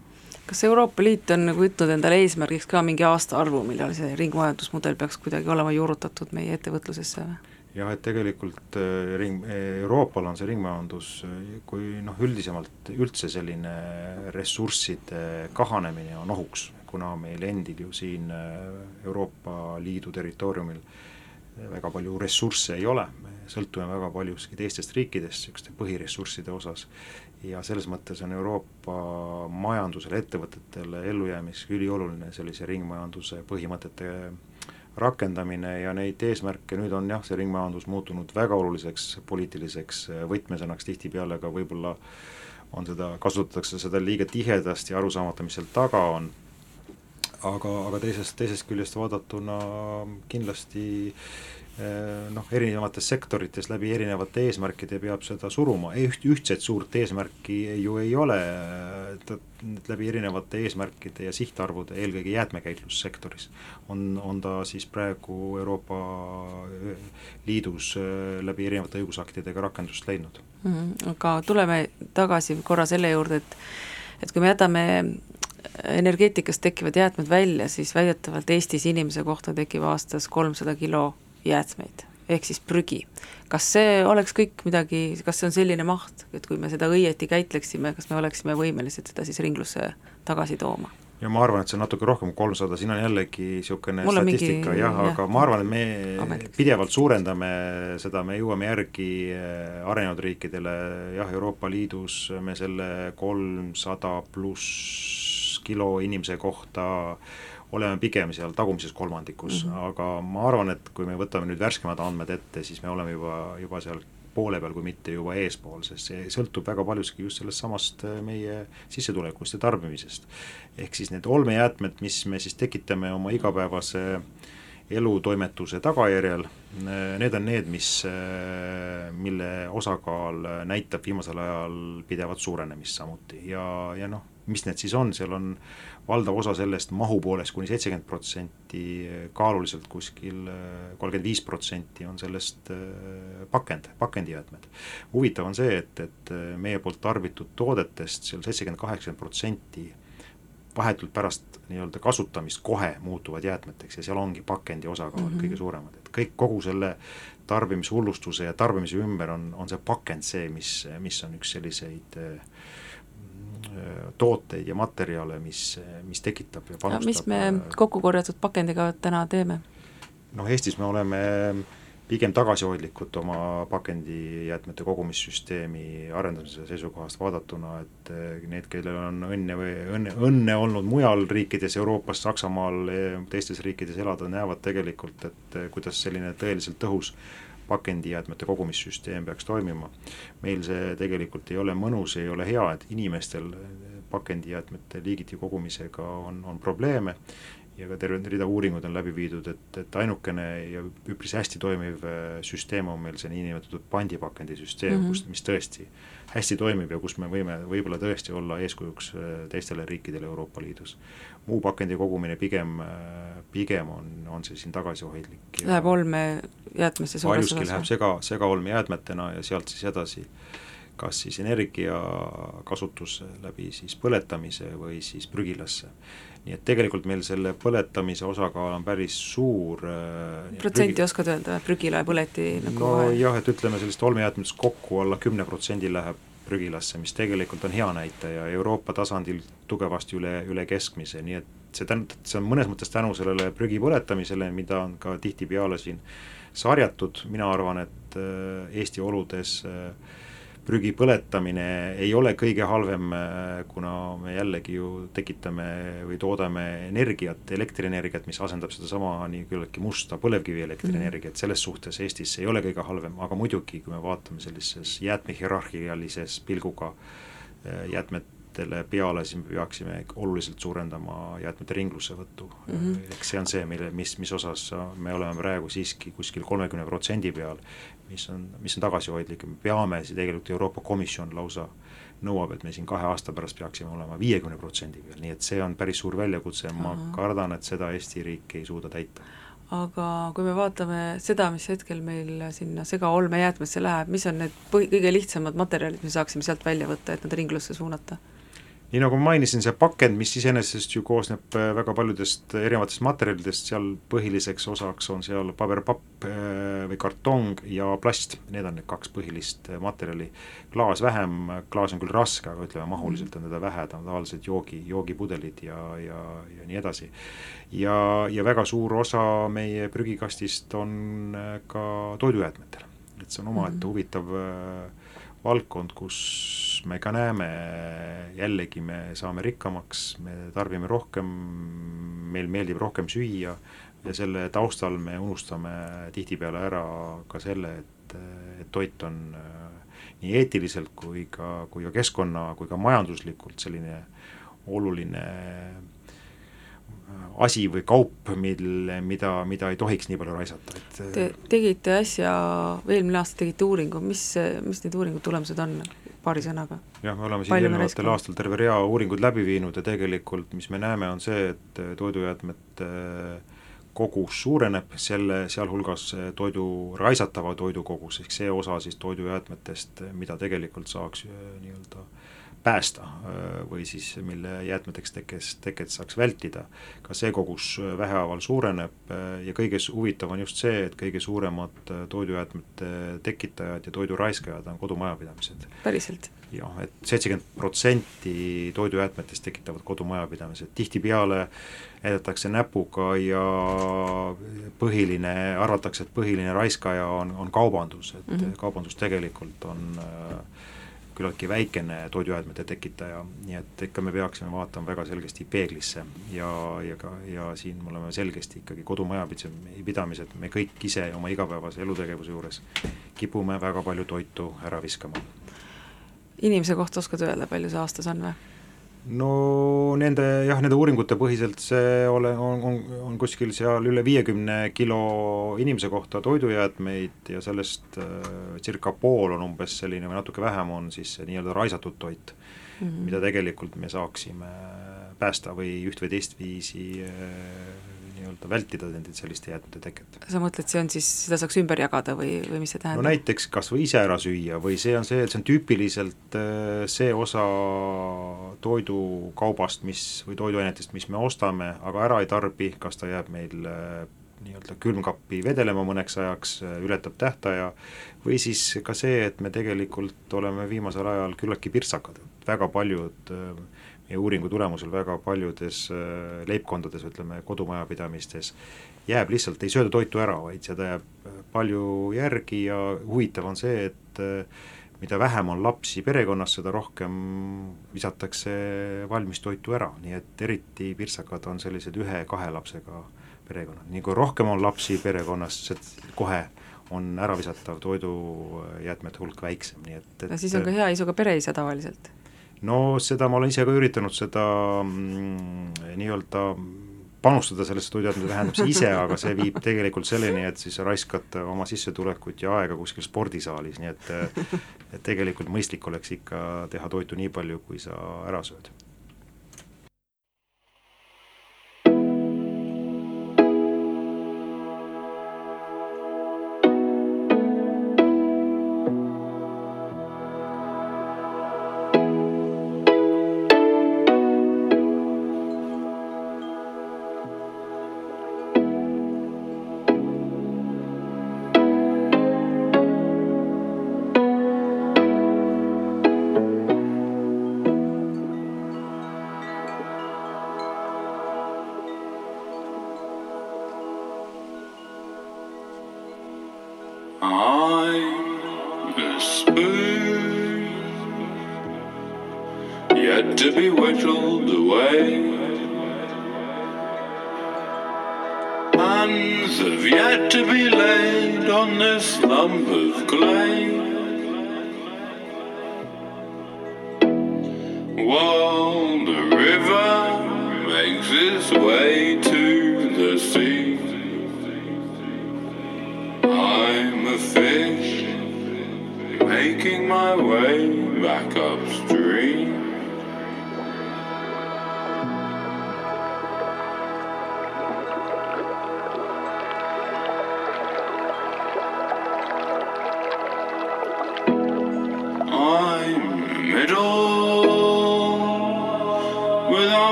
Speaker 1: kas Euroopa Liit on nagu võtnud endale eesmärgiks ka mingi aastaarvu, millal see ringmajandusmudel peaks kuidagi olema juurutatud meie ettevõtlusesse või?
Speaker 2: jah, et tegelikult äh, ring, Euroopal on see ringmajandus, kui noh, üldisemalt üldse selline ressursside kahanemine on ohuks, kuna meil endil ju siin Euroopa Liidu territooriumil väga palju ressursse ei ole, me sõltume väga paljuski teistest riikidest niisuguste põhiressursside osas ja selles mõttes on Euroopa majandusele, ettevõtetele ellujäämiseks ülioluline sellise ringmajanduse põhimõtete rakendamine ja neid eesmärke, nüüd on jah, see ringmajandus muutunud väga oluliseks poliitiliseks võtmesõnaks, tihtipeale ka võib-olla on seda, kasutatakse seda liiga tihedasti ja arusaamata, mis seal taga on, aga, aga teisest, teisest küljest vaadatuna kindlasti noh, erinevates sektorites läbi erinevate eesmärkide peab seda suruma, üht, ühtset suurt eesmärki ju ei ole, läbi erinevate eesmärkide ja sihtarvude, eelkõige jäätmekäitlussektoris, on, on ta siis praegu Euroopa Liidus eh, läbi erinevate õigusaktidega rakendust leidnud.
Speaker 1: Mm. -hmm, aga tuleme tagasi korra selle juurde, et et kui me jätame energeetikast tekkivad jäätmed välja, siis väidetavalt Eestis inimese kohta tekib aastas kolmsada kilo jäätmeid, ehk siis prügi. kas see oleks kõik midagi, kas see on selline maht, et kui me seda õieti käitleksime, kas me oleksime võimelised seda siis ringlusse tagasi tooma?
Speaker 2: ja ma arvan, et see on natuke rohkem kui kolmsada, siin on jällegi niisugune statistika mingi, jah, aga ma arvan, et me Ametliks. pidevalt suurendame seda, me jõuame järgi äh, arenenud riikidele, jah, Euroopa Liidus me selle kolmsada pluss kilo inimese kohta äh, oleme pigem seal tagumises kolmandikus mm, -hmm. aga ma arvan, et kui me võtame nüüd värskemad andmed ette, siis me oleme juba, juba seal poole peal, kui mitte juba eespool, sest see sõltub väga paljuski just sellest samast äh, meie sissetulekust ja tarbimisest. ehk siis need olmejäätmed, mis me siis tekitame oma igapäevase elutoimetuse tagajärjel, äh, need on need, mis, äh, mille osakaal näitab viimasel ajal pidevat suurenemist samuti ja, ja noh, mis need siis on, seal on valdav osa sellest mahu poolest kuni seitsekümmend protsenti, kaaluliselt kuskil äh, kolmkümmend viis protsenti on sellest äh, pakend, pakendijäätmed. huvitav on see, et, et meie poolt tarbitud toodetest seal seitsekümmend, kaheksakümmend protsenti vahetult pärast nii-öelda kasutamist kohe muutuvad jäätmeteks ja seal ongi pakendi osakaal mm -hmm. kõige suuremad, et kõik, kogu selle tarbimishullustuse ja tarbimise ümber on, on see pakend see, mis, mis on üks selliseid äh, tooteid ja materjale, mis, mis tekitab ja panustab.
Speaker 1: mis me äh, kokku korjatud pakendiga täna teeme?
Speaker 2: noh, Eestis me oleme pigem tagasihoidlikud oma pakendijäätmete kogumissüsteemi arendamise seisukohast vaadatuna, et äh, need, kellel on õnne või õnne, õnne olnud mujal riikides, Euroopas, Saksamaal, teistes riikides elada, näevad tegelikult, et äh, kuidas selline tõeliselt tõhus pakendijäätmete kogumissüsteem peaks toimima. meil see tegelikult ei ole mõnus, ei ole hea, et inimestel pakendijäätmete liigiti kogumisega on, on probleeme ja ka terve rida uuringuid on läbi viidud, et, et ainukene ja üpris hästi toimiv äh, süsteem on meil see niinimetatud pandipakendisüsteem mm, -hmm. kus, mis tõesti hästi toimib ja kus me võime võib-olla tõesti olla eeskujuks äh, teistele riikidele Euroopa Liidus. Muu pakendi kogumine pigem, pigem on, on see siin tagasihoidlik.
Speaker 1: Läheb olmejäätmesse suures
Speaker 2: osas? läheb sega, segaolmejäätmetena ja sealt siis edasi kas siis energiakasutus läbi siis põletamise või siis prügilasse nii et tegelikult meil selle põletamise osakaal on päris suur
Speaker 1: äh, protsenti prügi... oskad öelda, prügila ja põleti nagu
Speaker 2: no vahe? jah, et ütleme sellist olmejäätmetest kokku alla kümne protsendi läheb prügilasse, mis tegelikult on hea näitaja Euroopa tasandil tugevasti üle, üle keskmise, nii et see tähendab, see on mõnes mõttes tänu sellele prügi põletamisele, mida on ka tihtipeale siin sarjatud, mina arvan, et äh, Eesti oludes äh, prügi põletamine ei ole kõige halvem, kuna me jällegi ju tekitame või toodame energiat, elektrienergiat, mis asendab sedasama nii küllaltki musta põlevkivielektrienergiat, selles suhtes Eestis ei ole kõige halvem, aga muidugi, kui me vaatame sellises jäätmehierarhialises pilguga jäätmet jäätmetele peale, siis me peaksime oluliselt suurendama jäätmete ringlussevõttu mm. -hmm. eks see on see, mille, mis, mis osas me oleme praegu siiski kuskil kolmekümne protsendi peal, mis on, mis on tagasihoidlik ja me peame, tegelikult Euroopa Komisjon lausa nõuab, et me siin kahe aasta pärast peaksime olema viiekümne protsendi peal, nii et see on päris suur väljakutse ja ma kardan, et seda Eesti riik ei suuda täita
Speaker 1: aga kui me vaatame seda, mis hetkel meil sinna segaolmejäätmesse läheb, mis on need põhi, kõige lihtsamad materjalid, me saaksime sealt välja võtta, et nad ringlusse suunata?
Speaker 2: Nii nagu ma mainisin, see pakend, mis iseenesest ju koosneb äh, väga paljudest erinevatest materjalidest, seal põhiliseks osaks on seal paberpapp äh, või kartong ja plast, need on need kaks põhilist äh, materjali. klaas vähem, klaas on küll raske, aga ütleme mahuliselt on teda vähe, ta on tavaliselt joogi, joogipudelid ja, ja, ja nii edasi. ja, ja väga suur osa meie prügikastist on ka toidujäätmetel, et see on omaette mm -hmm. huvitav äh, valdkond, kus me ka näeme, jällegi me saame rikkamaks, me tarbime rohkem, meil meeldib rohkem süüa ja selle taustal me unustame tihtipeale ära ka selle, et, et toit on äh, nii eetiliselt kui ka, kui ka keskkonna, kui ka majanduslikult selline oluline asi või kaup, mille, mida, mida ei tohiks nii palju raisata, et
Speaker 1: Te tegite äsja, eelmine aasta tegite uuringu, mis, mis need uuringu tulemused on, paari sõnaga?
Speaker 2: jah, me oleme siin eelnevatel aastal terve rea uuringuid läbi viinud ja tegelikult mis me näeme, on see, et toidujäätmete kogus suureneb, selle, sealhulgas toidu, raisatava toidu kogus, ehk see osa siis toidujäätmetest, mida tegelikult saaks nii-öelda äh, päästa või siis mille jäätmeteks tekkes, teket saaks vältida, ka see kogus äh, vähehaaval suureneb ja kõige huvitav on just see, et kõige suuremad toidujäätmete tekitajad ja toidu raiskajad on kodumajapidamised.
Speaker 1: päriselt?
Speaker 2: jah, et seitsekümmend protsenti toidujäätmetest tekitavad kodumajapidamised, tihtipeale näidatakse näpuga ja põhiline, arvatakse, et põhiline raiskaja on, on kaubandus, et mm -hmm. kaubandus tegelikult on äh, küllaltki väikene toidujäätmete tekitaja, nii et ikka me peaksime vaatama väga selgesti peeglisse ja, ja ka, ja siin me oleme selgesti ikkagi kodumajapidamised, me kõik ise oma igapäevase elutegevuse juures kipume väga palju toitu ära viskama.
Speaker 1: inimese kohta oskad öelda, palju see aastas on või?
Speaker 2: No nende jah, nende uuringute põhiselt see ole, on, on, on kuskil seal üle viiekümne kilo inimese kohta toidujäätmeid ja sellest äh, circa pool on umbes selline või natuke vähem on siis nii-öelda raisatud toit mm, -hmm. mida tegelikult me saaksime päästa või üht või teistviisi äh, nii-öelda vältida nende selliste jäätmete teket.
Speaker 1: sa mõtled, see on siis, seda saaks ümber jagada või, või mis see tähendab?
Speaker 2: no näiteks kas või ise ära süüa või see on see, et see on tüüpiliselt äh, see osa toidukaubast, mis, või toiduainetest, mis me ostame, aga ära ei tarbi, kas ta jääb meil äh, nii-öelda külmkappi vedelema mõneks ajaks, äh, ületab tähtaja, või siis ka see, et me tegelikult oleme viimasel ajal küllaltki pirtsakad, väga paljud äh, uuringu tulemusel väga paljudes äh, leibkondades, ütleme kodumajapidamistes, jääb lihtsalt, ei sööda toitu ära, vaid seda jääb äh, palju järgi ja huvitav on see, et äh, mida vähem on lapsi perekonnas, seda rohkem visatakse valmistoitu ära, nii et eriti pirtsakad on sellised ühe-kahe lapsega perekonnad, nii kui rohkem on lapsi perekonnas, kohe on äravisatav toidujäätmete hulk väiksem, nii et, et
Speaker 1: no siis on ka hea isuga pereisa tavaliselt.
Speaker 2: No seda ma olen ise ka üritanud, seda mm, nii-öelda panustada sellesse toiduainete vähendamise ise, aga see viib tegelikult selleni, et siis raiskad oma sissetulekut ja aega kuskil spordisaalis, nii et et tegelikult mõistlik oleks ikka teha toitu nii palju, kui sa ära sööd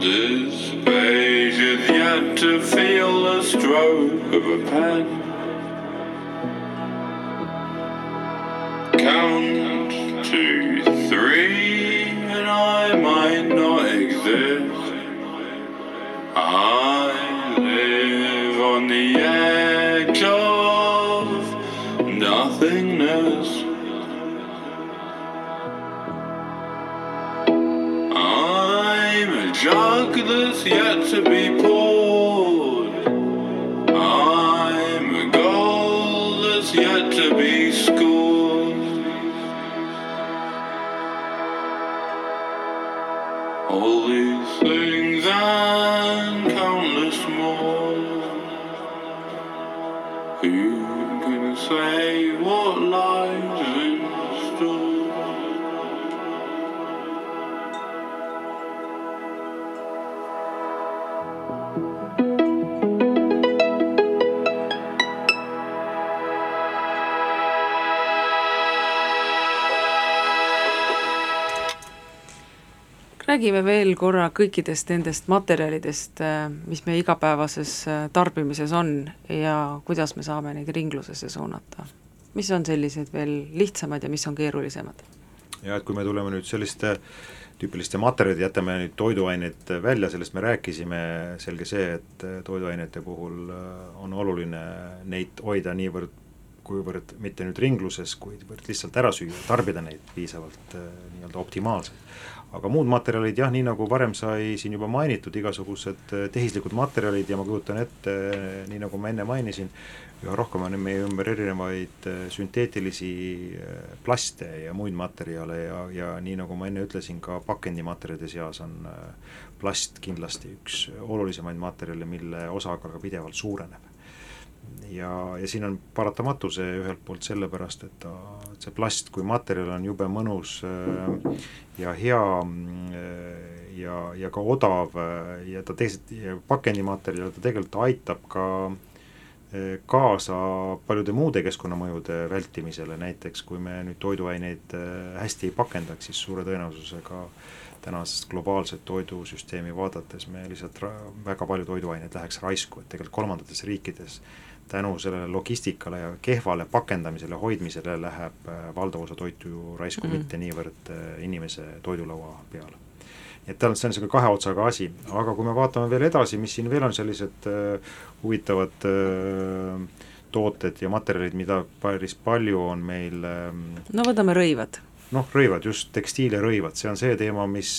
Speaker 4: This page is yet to feel the stroke of a pen. to be
Speaker 1: räägime veel korra kõikidest nendest materjalidest, äh, mis meie igapäevases äh, tarbimises on ja kuidas me saame neid ringlusesse suunata. mis on sellised veel lihtsamad ja mis on keerulisemad?
Speaker 2: ja et kui me tuleme nüüd selliste tüüpiliste materjalide, jätame nüüd toiduained välja, sellest me rääkisime, selge see, et toiduainete puhul äh, on oluline neid hoida niivõrd kuivõrd mitte nüüd ringluses, kuivõrd lihtsalt ära süüa, tarbida neid piisavalt nii-öelda optimaalselt aga muud materjalid jah, nii nagu varem sai siin juba mainitud, igasugused eh, tehislikud materjalid ja ma kujutan ette, nii nagu ma enne mainisin, üha rohkem on meie ümber erinevaid eh, sünteetilisi plaste ja muid materjale ja, ja nii nagu ma enne ütlesin, ka pakendimaterjalide seas on plast kindlasti üks olulisemaid materjale, mille osakaal ka pidevalt suureneb ja, ja siin on paratamatu see ühelt poolt sellepärast, et ta, et see plast kui materjal on jube mõnus äh, ja hea äh, ja, ja ka odav äh, ja ta teisalt, pakendimaterjal, ta tegelikult aitab ka kaasa paljude muude keskkonnamõjude vältimisele, näiteks kui me nüüd toiduaineid hästi ei pakendaks, siis suure tõenäosusega tänast globaalset toidusüsteemi vaadates me lihtsalt väga palju toiduaineid läheks raisku, et tegelikult kolmandates riikides äh, tänu sellele logistikale ja kehvale pakendamisele, hoidmisele läheb äh, valdav osa toitu ju raisku mm, -hmm. mitte niivõrd äh, inimese toidulaua peale. nii et on, see on niisugune kahe otsaga asi, aga kui me vaatame veel edasi, mis siin veel on sellised äh, huvitavad äh, tooted ja materjalid, mida päris palju on meil
Speaker 1: ähm, no võtame rõivad
Speaker 2: noh, rõivad, just tekstiil ja rõivad, see on see teema, mis,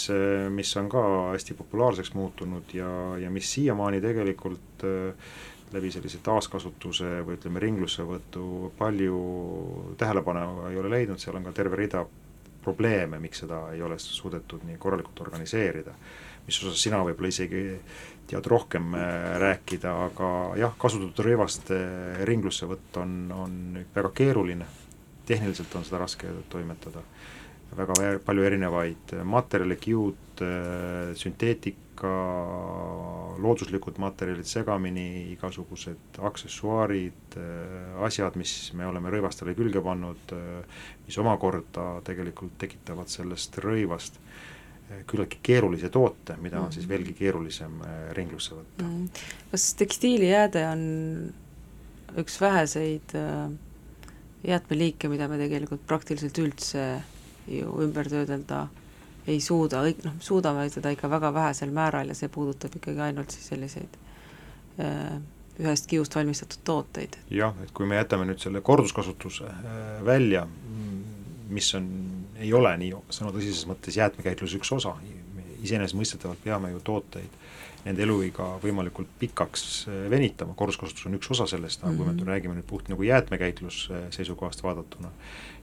Speaker 2: mis on ka hästi populaarseks muutunud ja, ja mis siiamaani tegelikult äh, läbi sellise taaskasutuse või ütleme, ringlussevõtu palju tähelepanu ei ole leidnud, seal on ka terve rida probleeme, miks seda ei ole suudetud nii korralikult organiseerida. mis osas sina võib-olla isegi tead rohkem äh, rääkida, aga jah, kasutatud rõivaste ringlussevõtt on, on väga keeruline, tehniliselt on seda raske toimetada väga palju erinevaid materjale, kiud, sünteetika, looduslikud materjalid segamini, igasugused aksessuaarid, asjad, mis me oleme rõivastele külge pannud, mis omakorda tegelikult tekitavad sellest rõivast küllaltki keerulise toote, mida on siis mhm. veelgi keerulisem ringlusse võtta. Mhm.
Speaker 1: kas tekstiilijääde on üks väheseid jäätmeliike, mida me tegelikult praktiliselt üldse ju ümber töödelda ei suuda, noh, suudame seda ikka väga vähesel määral ja see puudutab ikkagi ainult siis selliseid äh, ühest kiust valmistatud tooteid.
Speaker 2: jah, et kui me jätame nüüd selle korduskasutuse äh, välja, mis on, ei ole nii sõna tõsises mõttes jäätmekäitluse üks osa, iseenesestmõistetavalt peame ju tooteid nende eluiga võimalikult pikaks äh, venitama, korduskasutus on üks osa sellest, aga mm -hmm. kui me mhm. räägime nüüd puht nagu jäätmekäitluse seisukohast vaadatuna,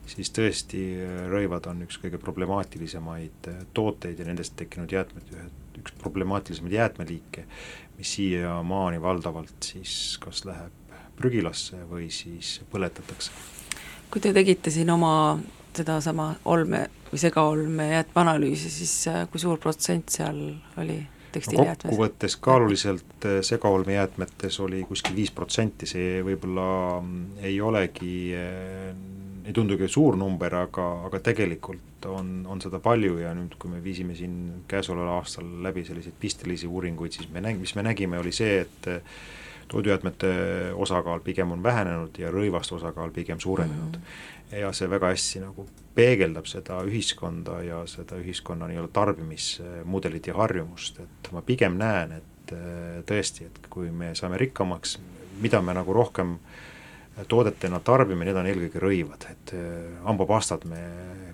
Speaker 2: siis tõesti äh, rõivad on üks kõige problemaatilisemaid äh, tooteid ja nendest tekkinud jäätmed, üks problemaatilisemaid jäätmeliike, mis siiamaani valdavalt siis kas läheb prügilasse või siis põletatakse.
Speaker 1: kui te tegite siin oma sedasama olme või segaolme jäätmeanalüüsi, siis äh, kui suur protsent seal oli
Speaker 2: no,? kokkuvõttes kaaluliselt segaolmejäätmetes oli kuskil viis protsenti, see võib-olla mm, ei olegi ei tundugi suur number, aga, aga tegelikult on, on seda palju ja nüüd, kui me viisime siin käesoleval aastal läbi selliseid pistelisi uuringuid, siis me nägime, mis me nägime, oli see, et toidujäätmete osakaal pigem on vähenenud ja rõivaste osakaal pigem suurenenud mm. -hmm. ja see väga hästi nagu peegeldab seda ühiskonda ja seda ühiskonna nii-öelda tarbimismudelit ja harjumust, et ma pigem näen, et tõesti, et kui me saame rikkamaks, mida me nagu rohkem toodetena tarbime, need on eelkõige rõivad, et äh, hambapastad me,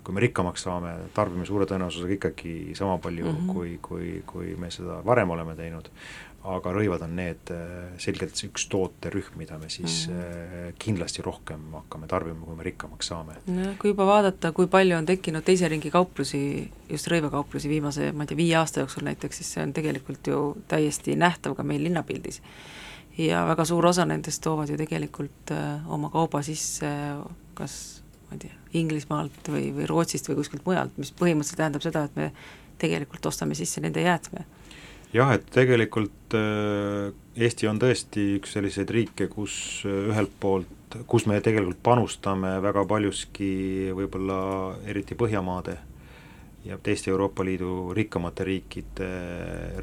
Speaker 2: kui me rikkamaks saame, tarbime suure tõenäosusega ikkagi sama palju mm, -hmm. kui, kui, kui me seda varem oleme teinud, aga rõivad on need äh, selgelt üks tooterühm, mida me siis mm -hmm. kindlasti rohkem hakkame tarbima, kui me rikkamaks saame.
Speaker 1: no kui juba vaadata, kui palju on tekkinud teise ringi kauplusi, just rõivakauplusi viimase, ma ei tea, viie aasta jooksul näiteks, siis see on tegelikult ju täiesti nähtav ka meil linnapildis ja väga suur osa nendest toovad ju tegelikult äh, oma kauba sisse kas ma ei tea, Inglismaalt või, või Rootsist või kuskilt mujalt, mis põhimõtteliselt tähendab seda, et me tegelikult ostame sisse nende jäätme.
Speaker 2: jah, et tegelikult äh, Eesti on tõesti üks selliseid riike, kus äh, ühelt poolt, kus me tegelikult panustame väga paljuski võib-olla eriti Põhjamaade ja teiste Euroopa Liidu rikkamate riikide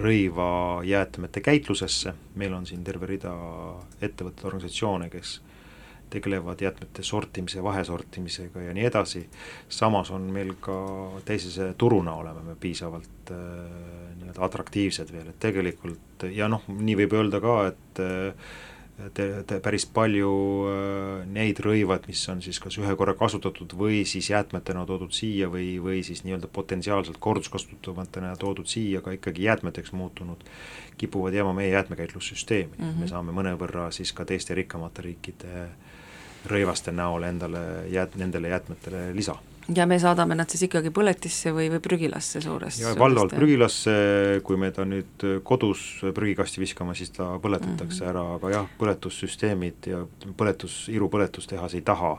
Speaker 2: rõivajäätmete käitlusesse, meil on siin terve rida ettevõtteid, organisatsioone, kes tegelevad jäätmete sortimise, vahesortimisega ja nii edasi, samas on meil ka teisese turuna oleme me piisavalt äh, nii-öelda atraktiivsed veel, et tegelikult ja noh, nii võib öelda ka, et äh, te, te päris palju äh, neid rõivad, mis on siis kas ühe korra kasutatud või siis jäätmetena toodud siia või, või siis nii-öelda potentsiaalselt korduskasutatavatena toodud siia, aga ikkagi jäätmeteks muutunud, kipuvad jääma meie jäätmekäitlussüsteemi mm, -hmm. me saame mõnevõrra siis ka teiste rikkamate riikide rõivaste näol endale jäät-, nendele jäätmetele lisa
Speaker 1: ja me saadame nad siis ikkagi põletisse või, või prügilasse suurest?
Speaker 2: ja valdavalt prügilasse, kui me ta nüüd kodus prügikasti viskame, siis ta põletatakse mm -hmm. ära, aga jah, põletussüsteemid ja põletus, Iru põletustehas ei taha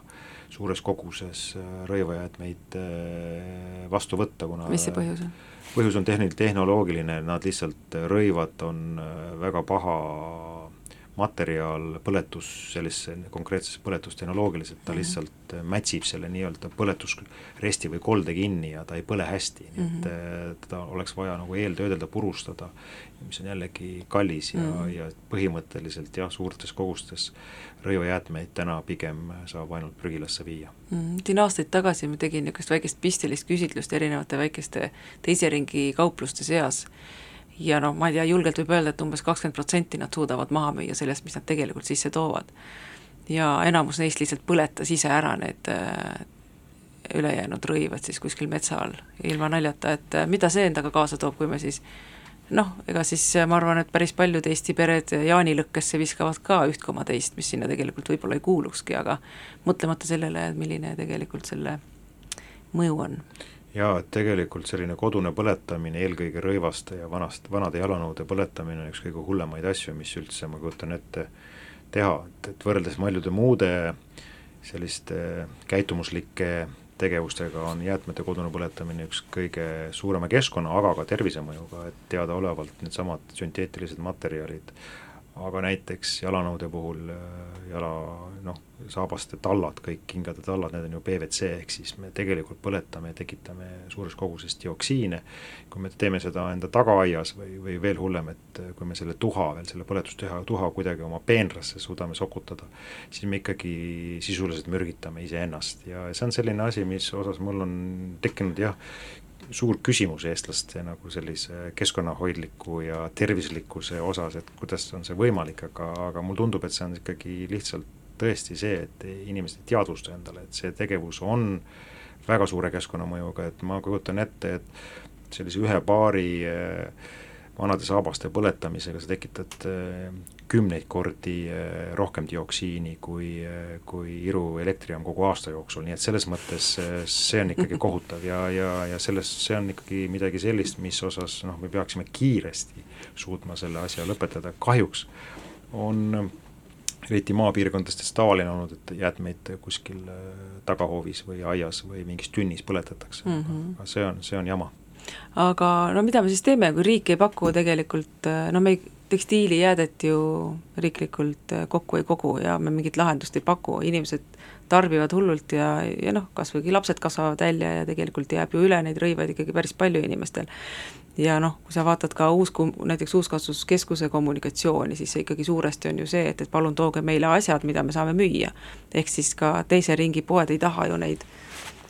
Speaker 2: suures koguses rõivajäätmeid äh, vastu võtta, kuna
Speaker 1: mis see põhjus on?
Speaker 2: põhjus on tehn-, tehnoloogiline, nad lihtsalt, rõivad on äh, väga paha materjal põletus sellisesse konkreetsesse põletustehnoloogiliselt, ta mm -hmm. lihtsalt äh, mätsib selle nii-öelda põletusresti või kolde kinni ja ta ei põle hästi mm, -hmm. nii et mhm. äh, teda oleks vaja nagu eeltöödelda, purustada, mis on jällegi kallis ja mm, -hmm. ja põhimõtteliselt jah, suurtes kogustes rõivajäätmeid täna pigem saab ainult prügilasse viia
Speaker 1: mm. -hmm. siin aastaid tagasi ma tegin niisugust väikest pistelist küsitlust erinevate väikeste teise ringi kaupluste seas ja noh, ma ei tea, julgelt võib öelda, et umbes kakskümmend protsenti nad suudavad maha müüa sellest, mis nad tegelikult sisse toovad. ja enamus neist lihtsalt põletas ise ära need, ülejäänud rõivad siis kuskil metsa all, ilma naljata, et äh, mida see endaga kaasa toob, kui me siis noh, ega siis äh, ma arvan, et päris paljud Eesti pered jaanilõkkesse viskavad ka üht koma teist, mis sinna tegelikult võib-olla ei kuulukski, aga mõtlemata sellele, milline tegelikult selle mõju on.
Speaker 2: Jaa, et tegelikult selline kodune põletamine, eelkõige rõivaste ja vanast, vanade jalanõude põletamine on üks kõige hullemaid asju, mis üldse, ma kujutan ette, teha, et, et võrreldes paljude muude selliste käitumuslike tegevustega on jäätmete kodune põletamine üks kõige suurema keskkonna, aga ka tervisemõjuga, et teadaolevalt needsamad sünteetilised materjalid aga näiteks jalanõude puhul äh, jala noh, saabaste tallad, kõik kingade tallad, need on ju PVC, ehk siis me tegelikult põletame ja tekitame suures koguses dioksiine, kui me teeme seda enda tagaaias või, või veel hullem, et kui me selle tuha veel, selle põletusteha tuha kuidagi oma peenrasse suudame sokutada, siis me ikkagi sisuliselt mürgitame iseennast. Ja see on selline asi, mis osas mul on tekkinud jah, suur küsimus eestlaste nagu sellise keskkonnahoidliku ja tervislikkuse osas, et kuidas on see võimalik, aga, aga mulle tundub, et see on ikkagi lihtsalt tõesti see, et inimesed ei teadvusta endale, et see tegevus on väga suure keskkonnamõjuga, et ma kujutan ette, et sellise ühe paari äh, vanade saabaste põletamisega sa tekitad äh, kümneid kordi äh, rohkem dioksiini kui, äh, kui Iru elektrijaam kogu aasta jooksul, nii et selles mõttes see on ikkagi kohutav ja, ja, ja selles, see on ikkagi midagi sellist, mis osas noh, me peaksime kiiresti suutma selle asja lõpetada, kahjuks on eriti maapiirkondades tavaline olnud, et jäätmeid kuskil tagahoovis või aias või mingis tünnis põletatakse. Mm, -hmm. aga see on, see on jama
Speaker 1: aga no mida me siis teeme, kui riik ei paku tegelikult, no me ei, tekstiilijäädet ju riiklikult kokku ei kogu ja me mingit lahendust ei paku, inimesed tarbivad hullult ja, ja noh, kas või lapsed kasvavad välja ja tegelikult jääb ju üle neid rõivaid ikkagi päris palju inimestel. ja noh, kui sa vaatad ka uus, näiteks Uuskasvuskeskuse kommunikatsiooni, siis see ikkagi suuresti on ju see, et, et palun tooge meile asjad, mida me saame müüa. ehk siis ka teise ringi poed ei taha ju neid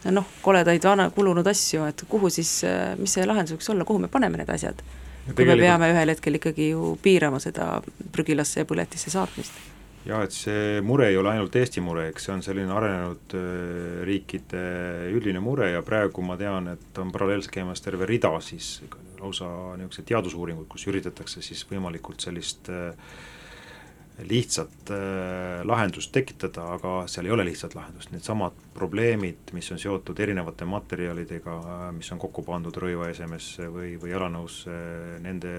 Speaker 1: noh, koledaid vana kulunud asju, et kuhu siis, mis see lahendus võiks olla, kuhu me paneme need asjad? kui me peame ühel hetkel ikkagi ju piirama seda prügilasse ja põletisse saatmist.
Speaker 2: jaa, et see mure ei ole ainult Eesti mure, eks see on selline arenenud äh, riikide üldine mure ja praegu ma tean, et on paralleelselt käimas terve rida siis lausa niisuguseid teadusuuringuid, kus üritatakse siis võimalikult sellist äh, lihtsat äh, lahendust tekitada, aga seal ei ole lihtsat lahendust, needsamad probleemid, mis on seotud erinevate materjalidega, äh, mis on kokku pandud rõivaesemesse või, või jalanõusse, nende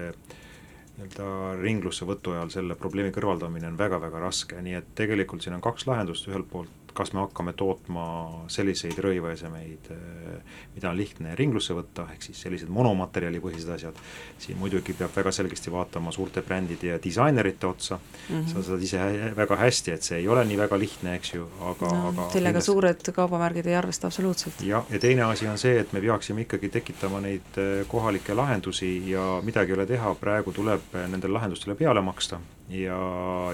Speaker 2: nii-öelda ringlusse võtu ajal selle probleemi kõrvaldamine on väga-väga raske, nii et tegelikult siin on kaks lahendust, ühelt poolt kas me hakkame tootma selliseid rõivaesemeid, eh, mida on lihtne ringlusse võtta, ehk siis sellised monomaterjalipõhised asjad, siin muidugi peab väga selgesti vaatama suurte brändide ja disainerite otsa mm, -hmm. sa saad ise väga hästi, et see ei ole nii väga lihtne, eks ju, aga no,, aga
Speaker 1: sellega kindlasti... suured kaubamärgid ei arvesta absoluutselt.
Speaker 2: jah, ja teine asi on see, et me peaksime ikkagi tekitama neid eh, kohalikke lahendusi ja midagi ei ole teha, praegu tuleb eh, nendele lahendustele peale maksta ja,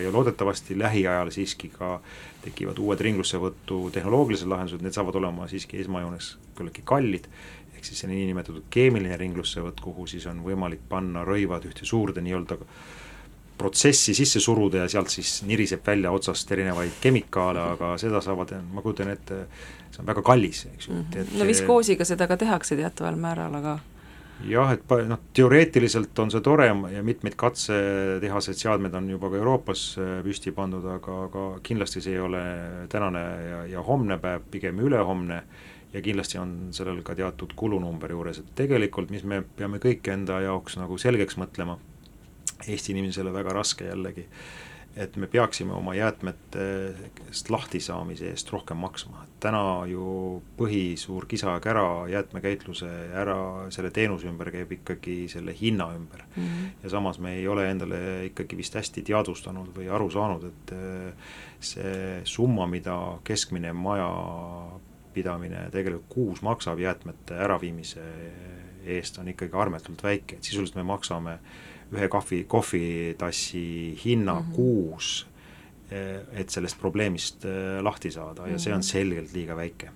Speaker 2: ja loodetavasti lähiajal siiski ka tekivad uued ringlussevõtu tehnoloogilised lahendused, need saavad olema siiski esmajoones küllaltki kallid, ehk siis see niinimetatud keemiline ringlussevõtt, kuhu siis on võimalik panna rõivad ühte suurde nii-öelda protsessi sisse suruda ja sealt siis niriseb välja otsast erinevaid kemikaale, aga seda saavad, ma kujutan ette, see on väga kallis, eks ju,
Speaker 1: et, et no viskoosiga seda ka tehakse teataval määral, aga
Speaker 2: jah, et noh, teoreetiliselt on see tore ja mitmeid katsetehased, seadmed on juba ka Euroopas äh, püsti pandud, aga, aga kindlasti see ei ole tänane ja, ja homne päev, pigem ülehomne. Ja kindlasti on sellel ka teatud kulunumber juures, et tegelikult, mis me peame kõik enda jaoks nagu selgeks mõtlema, Eesti inimesele väga raske jällegi et me peaksime oma jäätmetest lahtisaamise eest rohkem maksma, et täna ju põhisuur kisa ja kära jäätmekäitluse ära selle teenuse ümber käib ikkagi selle hinna ümber mm. -hmm. ja samas me ei ole endale ikkagi vist hästi teadvustanud või aru saanud, et eh, see summa, mida keskmine majapidamine tegelikult kuus maksab jäätmete äraviimise eest, on ikkagi armetult väike, et sisuliselt me maksame äh, ühe kahvi, kohvitassi hinna mm -hmm. kuus, eh, et sellest probleemist eh, lahti saada ja see on mhm. selgelt liiga väike.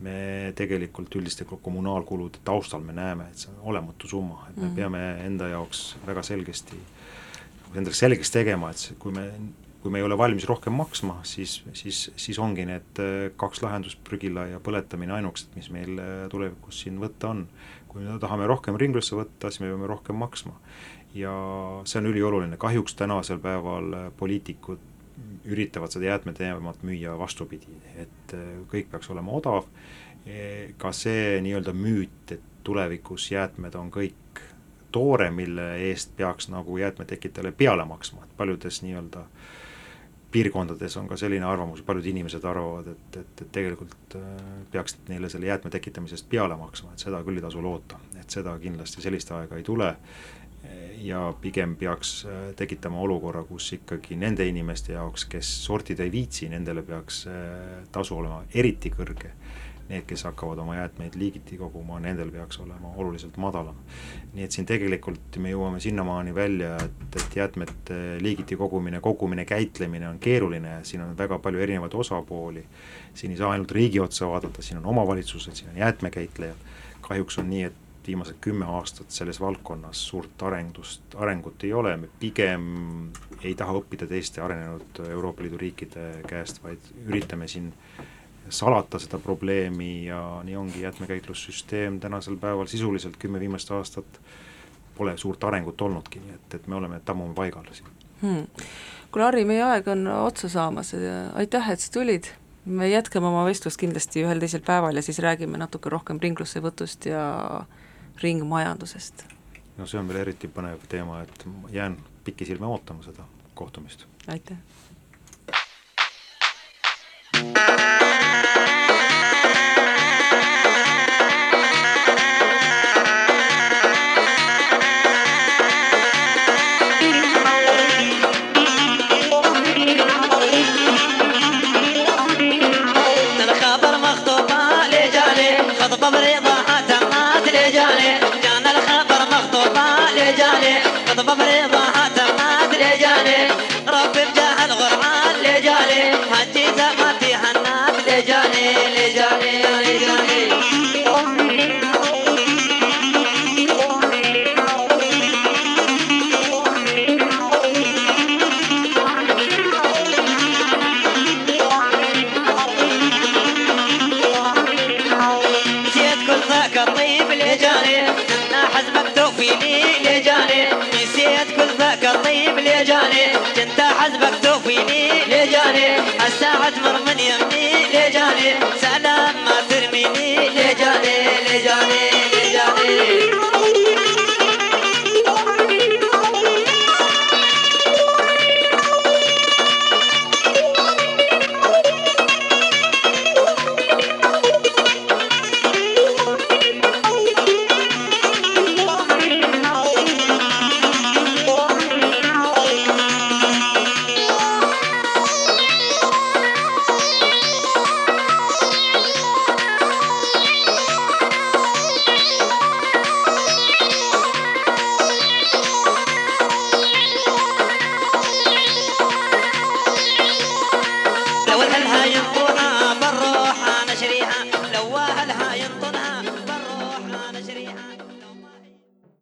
Speaker 2: me tegelikult üldiste kommunaalkulude taustal me näeme, et see on olematu summa, et me mm -hmm. peame enda jaoks väga selgesti, endale selgeks tegema, et see, kui me kui me ei ole valmis rohkem maksma, siis, siis, siis ongi need kaks lahendust, prügila ja põletamine ainukesed, mis meil tulevikus siin võtta on. kui me tahame rohkem ringlusse võtta, siis me peame rohkem maksma. Ja see on ülioluline, kahjuks tänasel päeval poliitikud üritavad seda jäätmeteemat müüa vastupidi, et kõik peaks olema odav, ka see nii-öelda müüt, et tulevikus jäätmed on kõik toore, mille eest peaks nagu jäätmetekitajale peale maksma, et paljudes nii-öelda piirkondades on ka selline arvamus, paljud inimesed arvavad, et, et, et tegelikult äh, peaks neile selle jäätme tekitamise eest peale maksma, et seda küll ei tasu loota, et seda kindlasti sellist aega ei tule ja pigem peaks äh, tekitama olukorra, kus ikkagi nende inimeste jaoks, kes sortida ei viitsi, nendele peaks äh, tasu olema eriti kõrge. Need, kes hakkavad oma jäätmeid liigiti koguma, nendel peaks olema oluliselt madalam. nii et siin tegelikult me jõuame sinnamaani välja, et, et jäätmete liigiti kogumine, kogumine, käitlemine on keeruline, siin on väga palju erinevaid osapooli, siin ei saa ainult riigi otsa vaadata, siin on omavalitsused, siin on jäätmekäitlejad, kahjuks on nii, et viimased kümme aastat selles valdkonnas suurt arendust, arengut ei ole, me pigem ei taha õppida teiste arenenud Euroopa Liidu riikide käest, vaid üritame siin salata seda probleemi ja nii ongi jäätmekäitlussüsteem tänasel päeval sisuliselt kümme viimast aastat pole suurt arengut olnudki, nii et, et me oleme, tammume paigal siin.
Speaker 1: Hmm.. kuule, Harri, meie aeg on otsa saamas, aitäh, et sa tulid, me jätkame oma vestlust kindlasti ühel teisel päeval ja siis räägime natuke rohkem ringlussevõtust ja ringmajandusest.
Speaker 2: no see on veel eriti põnev teema, et jään pikisilme ootama seda kohtumist.
Speaker 1: aitäh!
Speaker 5: الساعة تمر من يمني. لجاني سلام ما ترميني. لجاني لجاني لجاني